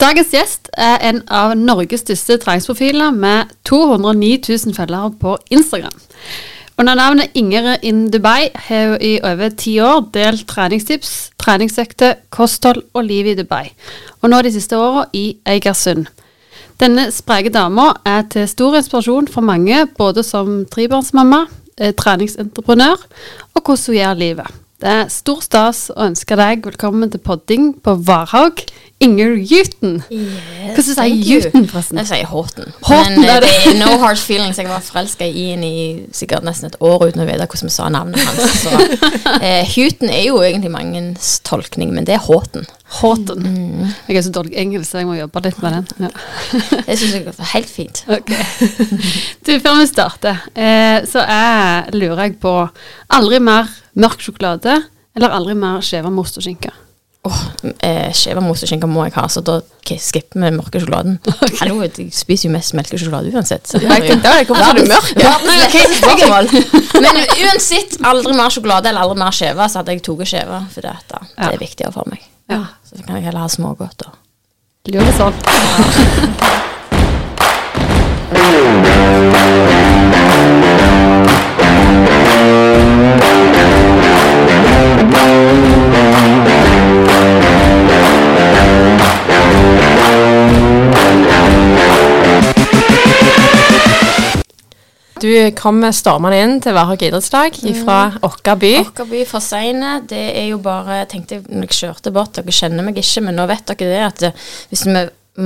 Dagens gjest er en av Norges største treningsprofiler med 209 000 følgere på Instagram. Under navnet Ingrid in Dubai har hun i over ti år delt treningstips, treningsøkter, kosthold og liv i Dubai, og nå de siste åra i Eigersund. Denne spreke dama er til stor inspirasjon for mange, både som trebarnsmamma, eh, treningsentreprenør og hvordan hun gjør livet. Det er stor stas å ønske deg velkommen til podding på Varhaug, Inger Juten. Yes, Hva sier. Juten, forresten? Jeg sier Horten. Horten, Men eh, det det? er no hard feelings. Jeg var forelska i en i sikkert nesten et år uten å vite hvordan vi sa navnet hans. Så, eh, Huten er jo egentlig mangens tolkning, men det er Horten. Horten. Mm. Jeg er så dårlig engelsk, så jeg må jobbe litt med den. Ja. Det syns jeg er helt fint. Okay. Du, før vi starter, eh, så jeg, lurer jeg på Aldri mer mørk sjokolade eller aldri mer skjeva med ost og skinke? Åh, eh, Skjeva mos og skinke må jeg ha, så da skipper vi den mørke sjokoladen. Hallo, jeg spiser jo mest melkesjokolade uansett. Så det er jo- mørk? Men uansett, aldri mer sjokolade eller aldri mer skjeve, så hadde jeg tatt skjeve, for det, at det er viktigere for meg. Ja. Så kan jeg heller ha smågodt. da. Gjør det sånn. Du kommer stormende inn til Varhaug idrettslag fra Åkka by. Åkerby for seine, det er jo bare Jeg tenkte når jeg kjørte bort, dere kjenner meg ikke, men nå vet dere det at det, hvis vi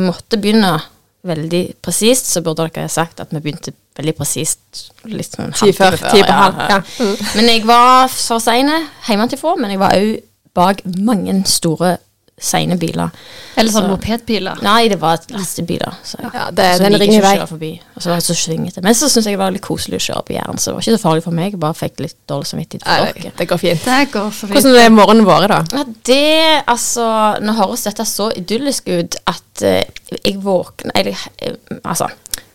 måtte begynne veldig presist, så burde dere ha sagt at vi begynte veldig presist litt sånn Ti før, ti på halv. ja. Ja. Mm. Men jeg var for seine hjemmefra, men jeg var òg bak mange store seine biler. Eller sånn Så- mopedpiler. Nei, det var lastebiler. Så, Ja, det, så den ringer vei. forbi. Og så var det så svingete. Men så syns jeg det var litt koselig å kjøre på Jæren, så det var ikke så farlig for meg. Jeg bare fikk litt dårlig samvittighet Nei, for det, dere. det går fint. Det går så fint. Hvordan er morgenen vår, da? Ja, det Altså, nå høres dette så idyllisk ut at uh, jeg våkner Eller uh, altså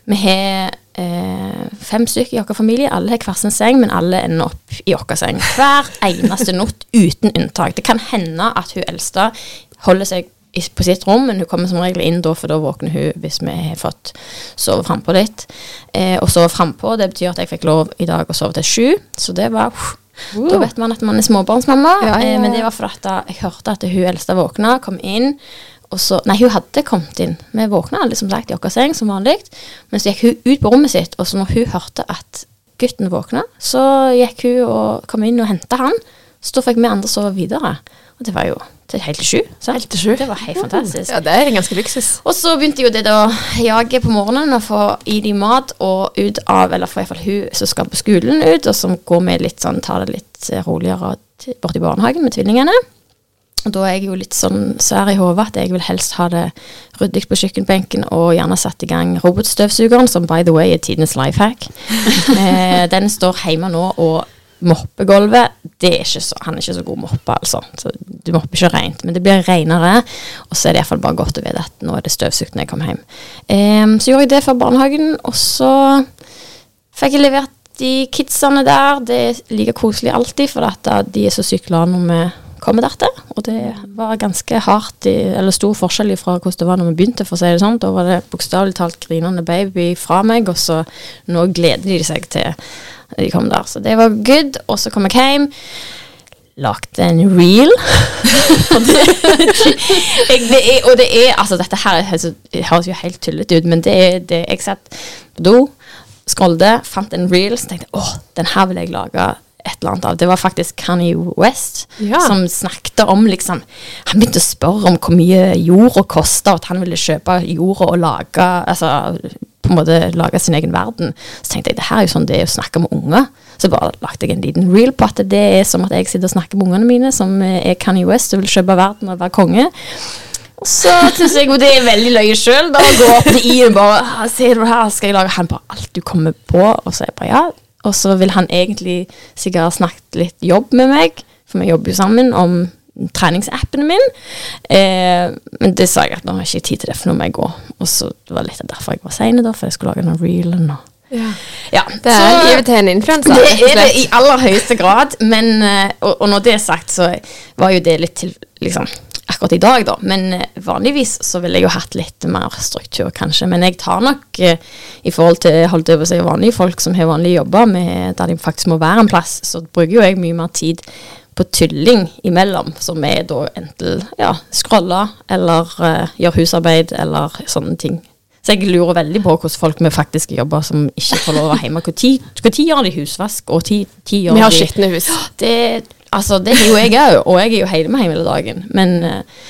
Vi har eh, fem stykker i vår familie. Alle har hver sin seng, men alle ender opp i vår seng. Hver eneste natt, uten unntak. Det kan hende at hun eldste holder seg på sitt rom, men hun kommer som regel inn da, for da våkner hun hvis vi har fått sove frampå litt. Eh, og sove frampå, det betyr at jeg fikk lov i dag å sove til sju, så det var Uh. Da vet man at man er småbarnsmamma, Ja, ja, eh, men det var for da jeg hørte at hun eldste våkna, kom inn, og så Nei, hun hadde kommet inn. Vi våkna alle som sagt i vår seng som vanlig, men så gikk hun ut på rommet sitt, og så når hun hørte at gutten våkna, så gikk hun og kom inn og henta han, så da fikk vi andre sove videre. Og det var jo til helt til sju. sant? Helt til sju. Det var helt fantastisk. Ja, det er ganske luksus. Og så begynte jo det da jaget på morgenen å få i de mat og ut av Eller for iallfall hun som skal på skolen ut, og som går med litt sånn, tar det litt eh, roligere bort i barnehagen med tvillingene. Og da er jeg jo litt sånn sær i hodet at jeg vil helst ha det ryddig på kjøkkenbenken og gjerne satt i gang robotstøvsugeren, som by the way er tidenes life hack. eh, den står hjemme nå og mopper gulvet. Er så, han er ikke så god moppe, altså. Så du mopper ikke rent, men det blir renere. Og så er det iallfall bare godt å vite at nå er det støvsugd når jeg kommer hjem. Um, så gjorde jeg det for barnehagen, og så fikk jeg levert de kidsene der. Det er like koselig alltid, for at de er så sykt glade når vi kommer der. Og det var ganske hardt, i, eller stor forskjell fra hvordan det var når vi begynte, for å si det sånn. Da var det bokstavelig talt grinende baby fra meg, og så nå gleder de seg til de kom der. Så det var good. Og så kom jeg hjem. Lagde en reel. jeg, det er, og det er Altså, dette her er- altså, det høres jo helt tullete ut, men det er det Jeg satt på do, scrollet, fant en reel, så tenkte jeg åh, den her vil jeg lage et eller annet av. Det var faktisk Kanye West Ja. som snakket om liksom Han begynte å spørre om hvor mye jorda kosta, at han ville kjøpe jorda og lage Altså på en måte lage sin egen verden. Så tenkte jeg det her er jo sånn det er å snakke med unger. Så bare lagde jeg en liten reel på at det er som at jeg sitter og snakker med ungene mine, som er Kanye West og vil kjøpe verden og være konge. Og så syns jeg jo det er veldig løye sjøl, da. Å gå opp til i og bare «Ah, Ser du her, skal jeg lage Han bare alt du kommer på. Og så er jeg bare ja. Og så vil han egentlig sikkert ha snakket litt jobb med meg, for vi jobber jo sammen om treningsappen min. Eh, men det sa jeg at nå har jeg ikke tid til det, for nå må jeg gå. Og så det var litt derfor jeg var sein, for jeg skulle lage den reelen. Og Ja. ja, Det er så- livet til en influenser. det er det i aller høyeste grad, men eh, og, og når det er sagt, så var jo det litt til liksom akkurat i dag, da. Men eh, vanligvis så ville jeg jo hatt litt mer struktur, kanskje. Men jeg tar nok eh, i forhold til holdt over seg vanlige folk som har vanlige jobber, med, der de faktisk må være en plass, så bruker jo jeg mye mer tid på tylling imellom, som er da enten ja, scrolle eller eh, gjøre husarbeid eller sånne ting. Så jeg lurer veldig på hvordan folk med faktiske jobber som ikke får lov å være hjemme. Når gjør de husvask, og når gjør Vi har de skitne hus. det, altså, det er jo jeg òg, og jeg er jo hjemme hele dagen. Men eh,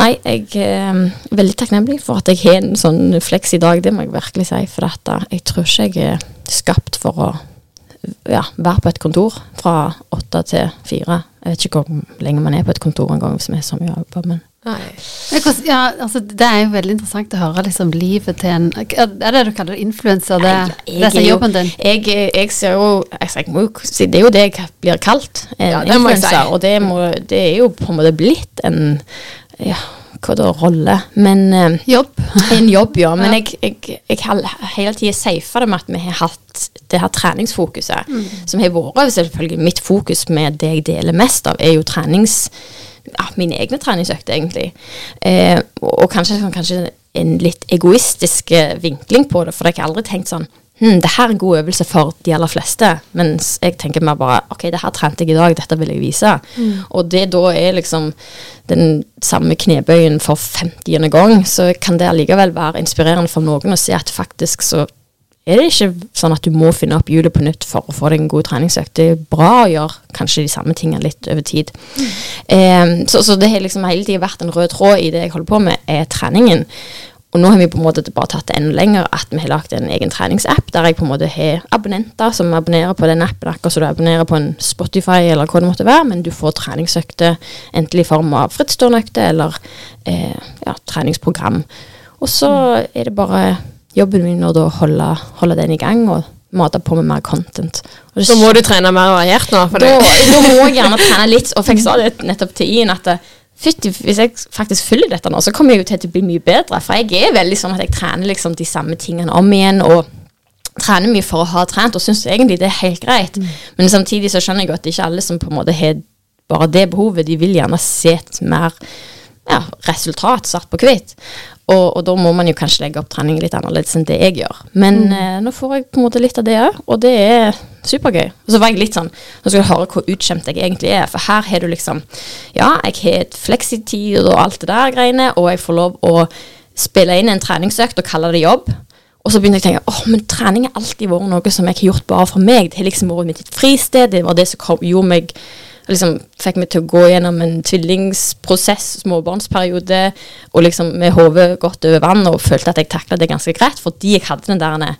nei, jeg er veldig takknemlig for at jeg har en sånn fleks i dag, det må jeg virkelig si. For dette, jeg tror ikke jeg er skapt for å ja, være på et kontor fra åtte til fire. Jeg vet ikke hvor lenge man er på et kontor en gang hvis vi er så mye jobber, men Nei. Ja, altså, det er jo veldig interessant å høre liksom, livet til en Er det du kaller influenser? Det, Nei, det er jobben din? Jeg, jeg ser jo jeg må jo si, Det er jo det jeg blir kalt. En Ja, jeg si. Og det, må, det er jo på en måte blitt en ja, hva da, rolle. Men eh, Jobb. En jobb, ja. Men Ja. jeg, jeg, jeg har hele tida safa det med at vi har hatt det her treningsfokuset. Mm. Som har vært selvfølgelig mitt fokus med det jeg deler mest av, er jo trenings... Ja, mine egne treningsøkter, egentlig. Eh, og, og kanskje, kanskje en litt egoistisk eh, vinkling på det, for jeg har aldri tenkt sånn Hm, det her er en god øvelse for de aller fleste. Mens jeg tenker mer bare OK, det her trente jeg i dag, dette vil jeg vise. Og det da er liksom den samme knebøyen for 50. gang, så kan det allikevel være inspirerende for noen å se at faktisk så er det ikke sånn at du må finne opp hjulet på nytt for å få deg en god treningsøkt. Det er bra å gjøre kanskje de samme tingene litt over tid. Eh, så, så det har liksom hele tiden vært en rød tråd i det jeg holder på med, er treningen. Og nå har vi på en måte bare tatt det enda lenger, at vi har lagd en egen treningsapp der jeg på en måte har abonnenter som abonnerer på den appen, akkurat som du abonnerer på en Spotify eller hva det måtte være, men du får treningsøkter enten i form av frittstående økter eller eh, ja, treningsprogram. Og så er det bare jobben min å holde, holde den i gang og mate på med mer content. Så må du trene mer variert nå. Da, det. da må jeg gjerne trene litt. Og fikk sa det nettopp til Ian at eh, fytti, hvis jeg faktisk følger dette nå, så kommer jeg jo til å bli mye bedre. For jeg er veldig sånn at jeg trener liksom de samme tingene om igjen. og trener mye for å ha trent, og syns egentlig det er helt greit. Men samtidig så skjønner jeg at det ikke alle som på en måte har bare det behovet. De vil gjerne se mer ja, resultat svart på hvitt. Og, og da må man jo kanskje legge opp trening litt annerledes enn det jeg gjør. Men eh, nå får jeg på en måte litt av det òg, og det er supergøy. Og så var jeg litt sånn Nå skal du høre hvor utskjemt jeg egentlig er, for her har du liksom Ja, jeg har et fleksitid og alt det der greiene, og jeg får lov å spille inn en treningsøkt og kalle det jobb. Og så begynte jeg å tenke åh, men trening har alltid vært noe som jeg har gjort bare for meg. Det har liksom vært mitt fristed. Det var det som kom, gjorde meg liksom fikk meg til å gå gjennom en tvillingsprosess, småbarnsperiode, og liksom med hodet godt over vann, og følte at jeg takla det ganske greit, fordi jeg hadde den der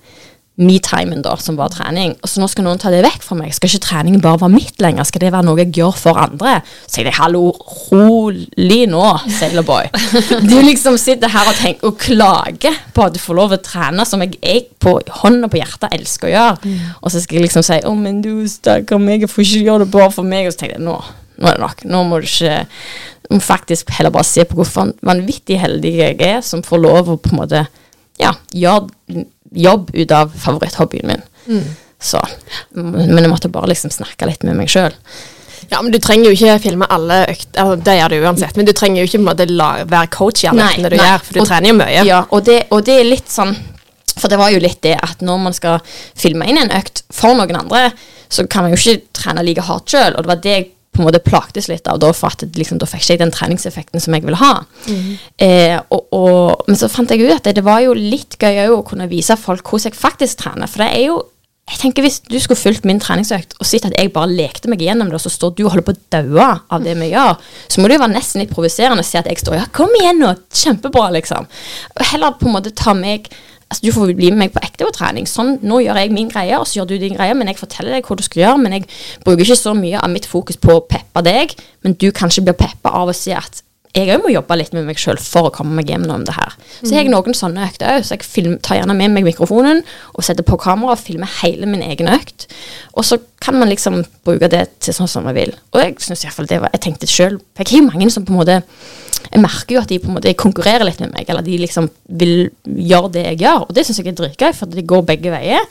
me-timen da, som var trening. Så nå skal noen ta det vekk fra meg. Skal ikke treningen bare være mitt lenger? Skal det være noe jeg gjør for andre? Så jeg hallo, rolig nå, Sailorboy. Du liksom sitter her og tenker og klager på at du får lov å trene som jeg, jeg på hånda på hjertet elsker å gjøre. Og så skal jeg liksom si 'Å, men du stakkar meg, jeg får ikke gjøre det bare for meg'. Og så tenker jeg nå, nå er det nok. Nå må du ikke må faktisk heller bare se på hvor van- vanvittig heldig jeg er som får lov å på en måte ja, gjøre jobb ut av favoritthobbyen min. Så, men jeg måtte bare liksom snakke litt med meg sjøl. Ja, men Du trenger jo ikke filme alle økter, altså, det gjør du uansett. Men du trenger jo ikke måte la, være coach i alle øktene du nei. gjør, for du Og- trener jo mye. Ja, og det, og det er litt sånn For det var jo litt det at når man skal filme inn en økt for noen andre, så kan man jo ikke trene like hardt sjøl, og det var det jeg på en måte plagtes litt av da, for at liksom, da fikk ikke jeg den treningseffekten som jeg ville ha. Eh, og, og, men så fant jeg ut at det, det var jo litt gøy å kunne vise folk hvordan jeg faktisk trener, for det er jo jeg tenker Hvis du skulle fulgt min treningsøkt og sett at jeg bare lekte meg gjennom det, og så står du og holder på å daue av det vi gjør, så må det jo være nesten litt provoserende å se at jeg står Ja, kom igjen nå! Kjempebra, liksom. Og heller på en måte ta meg Altså, Du får bli med meg på ekte på trening. Sånn, Nå gjør jeg min greie, og så gjør du din greie, men jeg forteller deg hva du skal gjøre. Men jeg bruker ikke så mye av mitt fokus på å peppe deg, men du kanskje blir peppa av å si at jeg òg må jobbe litt med meg sjøl for å komme meg gjennom det her. Så har jeg noen sånne økter òg, så jeg film, tar gjerne med meg mikrofonen og setter på kamera og filmer hele min egen økt. Og så kan man liksom bruke det til sånn som man vil. Og jeg synes i hvert fall det var Jeg tenkte sjøl Jeg har jo mange som på en måte Jeg merker jo at de på en måte konkurrerer litt med meg, eller de liksom vil gjøre det jeg gjør. Og det syns jeg er dritgøy, for det går begge veier.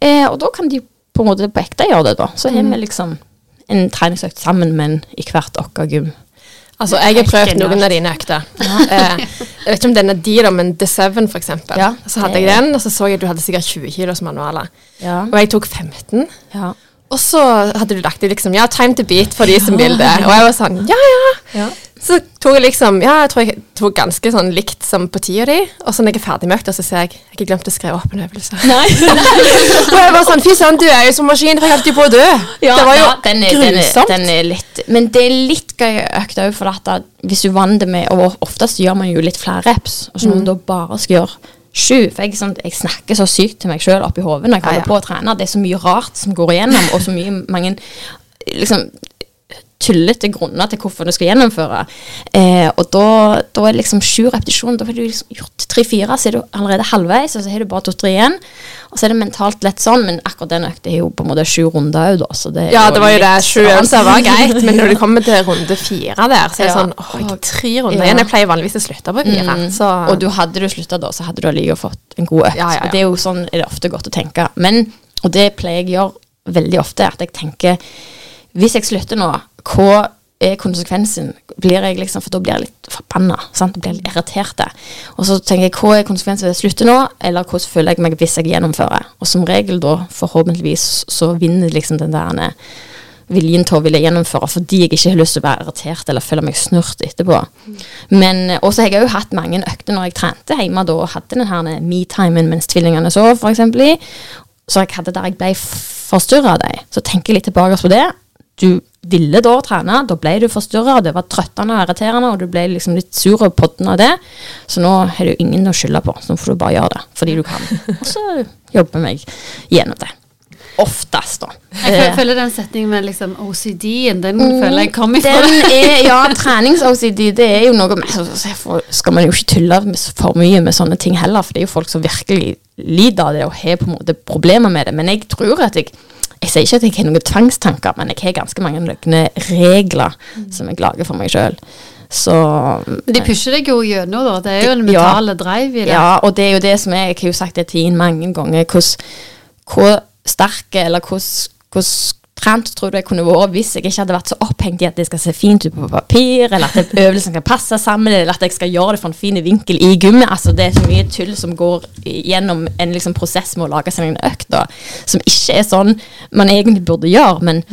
Eh, og da kan de på en måte på ekte gjøre det, da. Så har vi liksom en treningsøkt sammen, men i hvert vårt gym. Altså, jeg har prøvd noen av dine økter. Eh, jeg vet ikke om den er de, da, men The Seven, eksempel. Ja, så hadde jeg den, og så så jeg at du hadde sikkert 20 kilos manualer. Ja. Og jeg tok 15. ja. Og så hadde du lagt i liksom Ja, time to beat for de som vil det. Og jeg var sånn Ja, ja. Ja. Så tok jeg liksom Ja, jeg tror jeg tok ganske sånn likt som på tida di. Og så når jeg er ferdig med økta, så ser jeg Jeg har ikke glemt å skrive opp en øvelse. Nei. og jeg var sånn Fy søren, du er jo som maskin, jeg holdt jo på å dø. Ja, det var jo ja, den er, den er, den er litt Men det er litt gøy økt òg, for at hvis du vant det med Og oftest gjør man jo litt flere reps, og så når man da bare skal gjøre sju For jeg, sånn, jeg snakker så sykt til meg sjøl oppi hodet når jeg Ja, holder ja. på å trene. Det er så mye rart som går igjennom, og så mye mange liksom tullete grunner til hvorfor du skal gjennomføre. Eh, og da, da er det liksom sju repetisjoner. Da har du liksom gjort tre-fire, så er du allerede halvveis, og så har du bare to-tre igjen. Og så er det mentalt lett sånn, men akkurat den økta er jo på en måte sju runder òg, da. Så det Ja, det var jo det. Sju rart. øvelser var greit, men når du kommer til runde fire der, så er det Ja. sånn Åh, tre runder Ja. igjen. Jeg pleier vanligvis å slutte på fire. Mm. Så Og du hadde du slutta da, så hadde du allikevel fått en god økt. Ja, ja, ja. Og det er jo sånn er det ofte godt å tenke. Men, og det pleier jeg å gjøre veldig ofte, at jeg tenker Hvis jeg slutter nå, hva er konsekvensen? Blir jeg liksom, For da blir jeg litt forbanna. Blir jeg litt irritert. Og så tenker jeg hva er konsekvensen hvis jeg slutter nå, eller hvordan føler jeg meg hvis jeg gjennomfører? Og som regel da, forhåpentligvis, så vinner liksom den der eh, viljen til å ville gjennomføre fordi jeg ikke har lyst til å være irritert eller føle meg snurt etterpå. Men eh, også har jeg òg hatt mange økter når jeg trente hjemme da og hadde den her me-timen mens tvillingene sov, eksempel. Så jeg hadde der jeg ble forstyrra av dem. Så tenker jeg litt tilbake på det. Du ville da trene, da ble du forstyrra, det var trøttende og irriterende, og du ble liksom litt sur og podden av det. Så nå har du ingen å skylde på, så nå får du bare gjøre det fordi du kan. Og så jobber jeg gjennom det. Oftest, da. Jeg Eh, føler den setningen med liksom OCD-en, den føler jeg kom ifra. den er, ja, trenings-OCD, det er jo noe med så, så skal man jo ikke tulle for mye med sånne ting heller, for det er jo folk som virkelig lider av det og har på en måte problemer med det. Men jeg tror at jeg Jeg sier ikke at jeg har noen tvangstanker, men jeg har ganske mange løgne regler som jeg lager for meg sjøl. Så Men de pusher deg jo gjennom, da. Det er jo en Ja. mentale drive i det. Ja, og det er jo det som er Jeg har jo sagt det til Tien mange ganger. Hvordan, hvor sterke eller hvor hvordan trent tror jeg kunne vært hvis jeg ikke hadde vært så opphengt i at det skal se fint ut på papir, eller at øvelsen skal passe sammen, eller at jeg skal gjøre det for en fin vinkel i gymmet. Altså Det er så mye tull som går gjennom en liksom, prosess med å lage seg en økt, da, som ikke er sånn man egentlig burde gjøre. men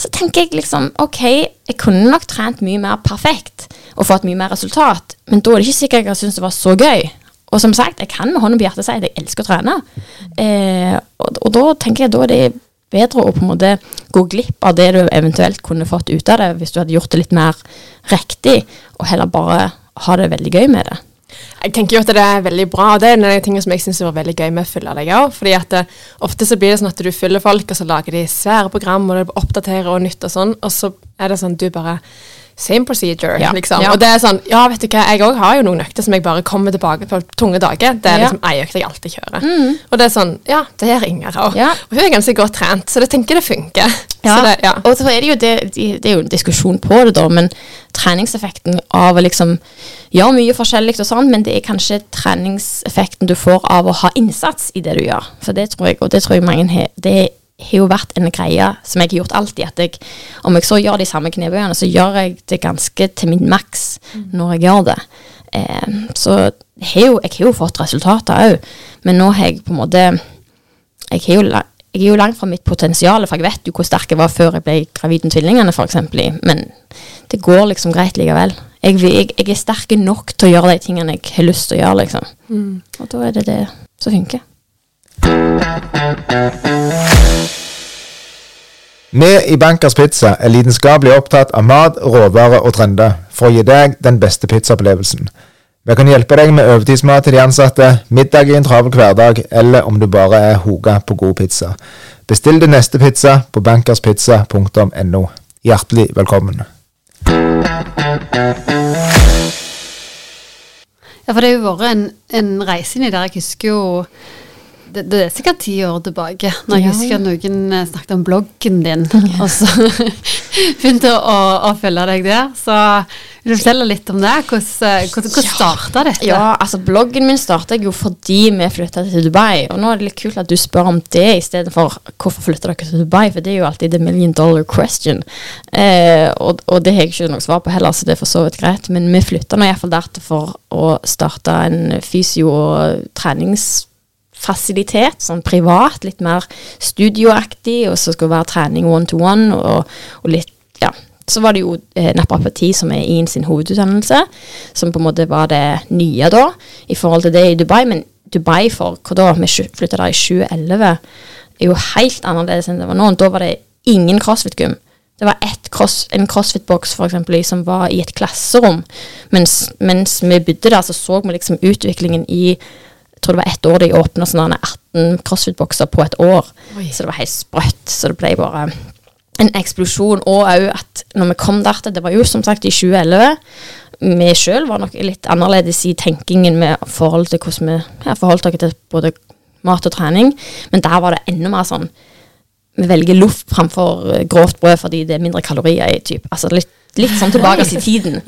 så tenker jeg liksom ok, jeg kunne nok trent mye mer perfekt og fått mye mer resultat, men da er det ikke sikkert jeg syns det var så gøy. Og som sagt, jeg kan med hånden på hjertet si at jeg elsker å trene. Eh, og, og da tenker jeg da er det bedre å på en måte gå glipp av det du eventuelt kunne fått ut av det, hvis du hadde gjort det litt mer riktig, og heller bare ha det veldig gøy med det. Jeg tenker jo at det er veldig bra, og det er en av de tingene som jeg syns var veldig gøy med å følge deg òg. Fordi at det, ofte så blir det sånn at du følger folk, og så lager de svære program, og det oppdaterer og nytt og sånn, og så er det sånn du bare Same procedure, Ja. liksom. Ja. Og det er sånn Ja, vet du hva, jeg òg har jo noen økter som jeg bare kommer tilbake på tunge dager. Det er Ja. liksom ei økt jeg alltid kjører. Og det er sånn Ja, det gjør Inger òg. Ja. Og hun er ganske godt trent, så jeg tenker det funker. Ja, Så det, ja. og så er det jo det, det er jo en diskusjon på det da, men treningseffekten av å liksom gjøre mye forskjellig og sånn, men det er kanskje treningseffekten du får av å ha innsats i det du gjør. For det tror jeg, og det tror jeg mange har, det har jo vært en greie som jeg har gjort alltid, at jeg, om jeg så gjør de samme knebøyene, så gjør jeg det ganske til min maks når jeg gjør det. Eh, så jeg har jo, jeg har jo fått resultater òg, men nå har jeg på en måte jeg er, jo, jeg er jo langt fra mitt potensial, for jeg vet jo hvor sterk jeg var før jeg ble gravid med tvillingene, f.eks. Men det går liksom greit likevel. Jeg, jeg, jeg er sterk nok til å gjøre de tingene jeg har lyst til å gjøre, liksom. Og da er det det som funker. Vi i Bankers Pizza er lidenskapelig opptatt av mat, råvarer og trender for å gi deg den beste pizzaopplevelsen. Vi kan hjelpe deg med overtidsmat til de ansatte, middag i en travel hverdag, eller om du bare er hoga på god pizza. Bestill din neste pizza på bankerspizza.no. Hjertelig velkommen. Ja, for det har jo vært en, en reise inni der. Jeg husker jo det, det er sikkert ti år tilbake, når jeg husker noen eh, snakket om bloggen din, og så begynte å, å følge deg der. Så vil du fortelle litt om det? Hvordan, eh, hvordan, hvordan starta dette? Ja, altså bloggen min starta jo fordi vi flytta til Dubai. Og nå er det litt kult at du spør om det i stedet for hvorfor flytta dere til Dubai, for det er jo alltid the million dollar question. Eh, og, og det har jeg ikke noe svar på heller, så det er for så vidt greit. Men vi flytta nå iallfall der for å starte en fysio- og treningsfasilitet, sånn privat, litt mer studioaktig, og så skal det være trening one to one, og, og litt, ja. Så var det jo eh, naprapati som er i sin hovedutdannelse, som på en måte var det nye da, i forhold til det i Dubai. Men Dubai for hva da, vi flytta der i 2011, er jo helt annerledes enn det var nå. Da var det ingen crossfit-gym. Det var cross, en crossfit-boks for eksempel, som var i et klasserom. Mens, mens vi bodde der, så så vi liksom utviklingen i tror det var ett år de åpna sånn 18 crossfit-bokser på et år. Så det var helt sprøtt. Så det ble bare en eksplosjon. Og òg at når vi kom der til Det var jo som sagt i 2011. Vi sjøl var nok litt annerledes i tenkingen med forhold til hvordan vi ja, forholdt oss til både mat og trening. Men der var det enda mer sånn Vi velger loff framfor grovt brød fordi det er mindre kalorier i. Typ. Altså litt, litt sånn tilbake i tiden.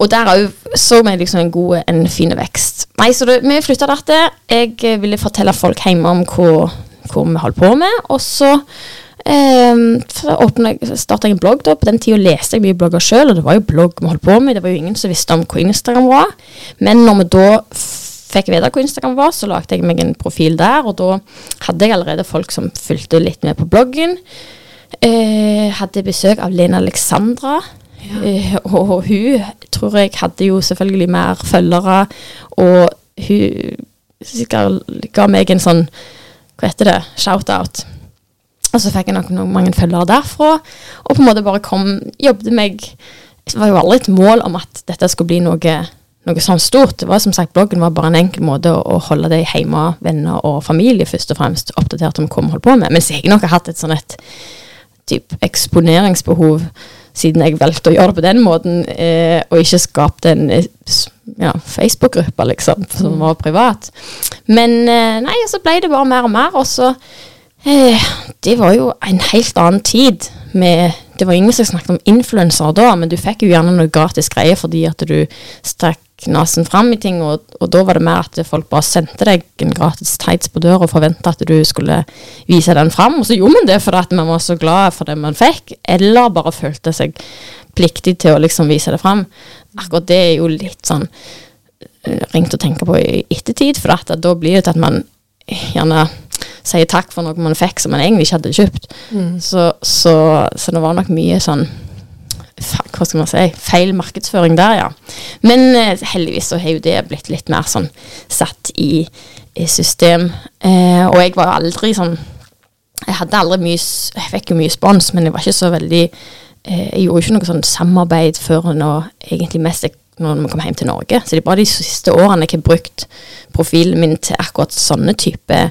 Og der òg så vi liksom en god, en fin vekst. Nei, så det, vi flytta der til. Jeg ville fortelle folk hjemme om hva, hva vi holdt på med. Og så eh, starta jeg en blogg da. På den tida leste jeg mye blogger sjøl, og det var jo blogg vi holdt på med. Det var jo ingen som visste om hvor Instagram var. Men når vi da fikk vite hvor Instagram var, så lagde jeg meg en profil der, og da hadde jeg allerede folk som fulgte litt med på bloggen. Eh, hadde besøk av Lena Alexandra. Eh, og, hun tror jeg hadde jo selvfølgelig mer følgere, og hun sikkert ga meg en sånn Hva heter det? Shout-out. Og så fikk jeg nok mange følgere derfra, og på en måte bare kom Jobbet meg Det var jo aldri et mål om at dette skulle bli noe, noe sånn stort. Det var som sagt Bloggen var bare en enkel måte å holde deg hjemme, venner og familie først og fremst oppdatert om hva vi holdt på med. Mens jeg nok har hatt et sånn et type eksponeringsbehov siden jeg valgte å gjøre det på den måten, eh, og ikke skapte en eh, ja, Facebook-gruppe, liksom, som var privat. Men eh, nei, så ble det bare mer og mer, og så eh, Det var jo en helt annen tid. Med, det var ingen som snakket om influensere da, men du fikk jo gjerne noe gratis greier fordi at du strakk nesen fram i ting, og, og da var det mer at folk bare sendte deg en gratis tights på døra og forventa at du skulle vise den fram, og så gjorde man det fordi man var så glad for det man fikk, eller bare følte seg pliktig til å liksom vise det fram. Akkurat det er jo litt sånn eh, ringt å tenke på i ettertid, for da blir det til at man gjerne sier takk for noe man fikk som man egentlig ikke hadde kjøpt. Så, så, så det var nok mye sånn hva skal man si, feil markedsføring der, ja. Men eh, heldigvis så har jo det blitt litt mer sånn satt i, i system. Eh, og jeg var aldri sånn Jeg hadde aldri mye Jeg fikk jo mye spons, men jeg var ikke så veldig eh, Jeg gjorde ikke noe sånn samarbeid før nå, egentlig mest jeg, når vi kom hjem til Norge. Så det er bare de siste årene jeg har brukt profilen min til akkurat sånne type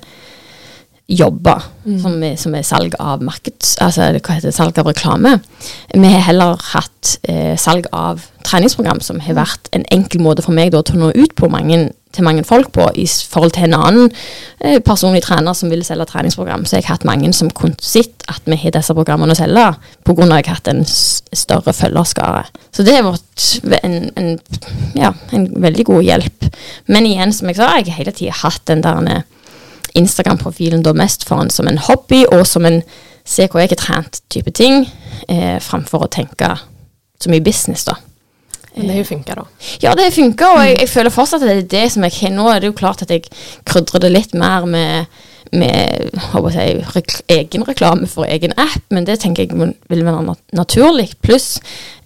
jobber, som, er, som er salg av markeds... Altså, hva heter det, salg av reklame. Vi har heller hatt eh, salg av treningsprogram, som har vært en enkel måte for meg da, til å nå ut på mange, til mange folk på, i forhold til en annen eh, personlig trener som ville selge treningsprogram. Så jeg har hatt mange som kunne sett at vi har disse programmene å selge, av at jeg har hatt en større følgerskare. Så det har vært en, en, ja, en veldig god hjelp. Men igjen, som jeg sa, jeg har hele tida hatt den der Instagram-profilen da mest for en som en hobby, og som en se hvor jeg er trent type ting, eh, framfor å tenke så mye business, da. Men det har jo funka, da. Ja, det har funka, og jeg, jeg føler fortsatt at det er det som jeg har nå. Er det jo klart at jeg krydrer det litt mer med, med jeg, rekl egen reklame for egen app, men det tenker jeg vil være naturlig. Pluss,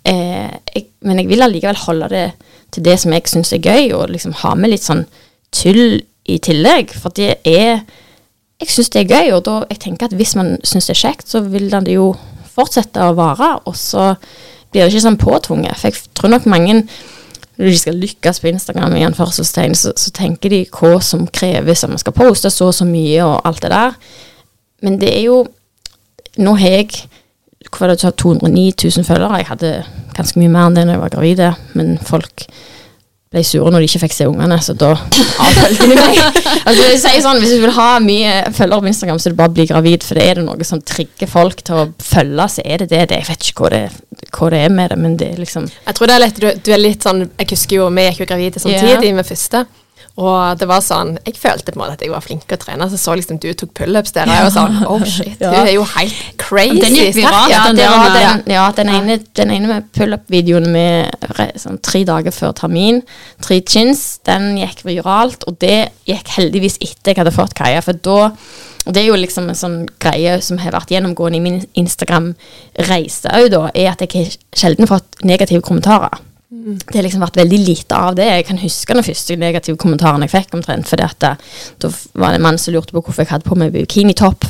eh, jeg, men jeg vil allikevel holde det til det som jeg syns er gøy, og liksom ha med litt sånn tull i tillegg. For det er Jeg syns det er gøy, og da jeg tenker at hvis man syns det er kjekt, så vil det jo fortsette å vare, og så blir det ikke sånn påtvunget. For jeg tror nok mange når de skal lykkes på Instagram, igjen, så, så tenker de hva som kreves, om man skal poste så og så mye og alt det der. Men det er jo Nå har jeg hva var det, 209 000 følgere. Jeg hadde ganske mye mer enn det når jeg var gravid, men folk ble sure når de ikke fikk se ungene, så da avfølgte de meg. altså, jeg sier sånn, Hvis du vil ha mye følgere på Instagram, så det bare å bli gravid. For det er det noe som trigger folk til å følge, så er det det. det jeg vet ikke hva det, hva det, er med det, men det er liksom Jeg tror det er litt, du, du er litt sånn Jeg husker jo vi gikk jo gravide samtidig yeah. med første. Og det var sånn Jeg følte på en måte at jeg var flink til å trene. Så så liksom du tok pullups der, og jeg var sånn Oh shit, Ja. du er jo helt crazy. Den gikk viralt, Ja, den med- ja, den ene, den ene med pull-up-videoen med sånn, tre dager før termin, tre chins, den gikk viralt, og det gikk heldigvis etter jeg hadde fått Kaja, for da og det er jo liksom en sånn greie som har vært gjennomgående i min Instagram-reise òg, da, er at jeg har sjelden fått negative kommentarer. Det har liksom vært veldig lite av det. Jeg kan huske den første negative kommentaren jeg fikk, omtrent, fordi at da var det en mann som lurte på hvorfor jeg hadde på meg bikinitopp.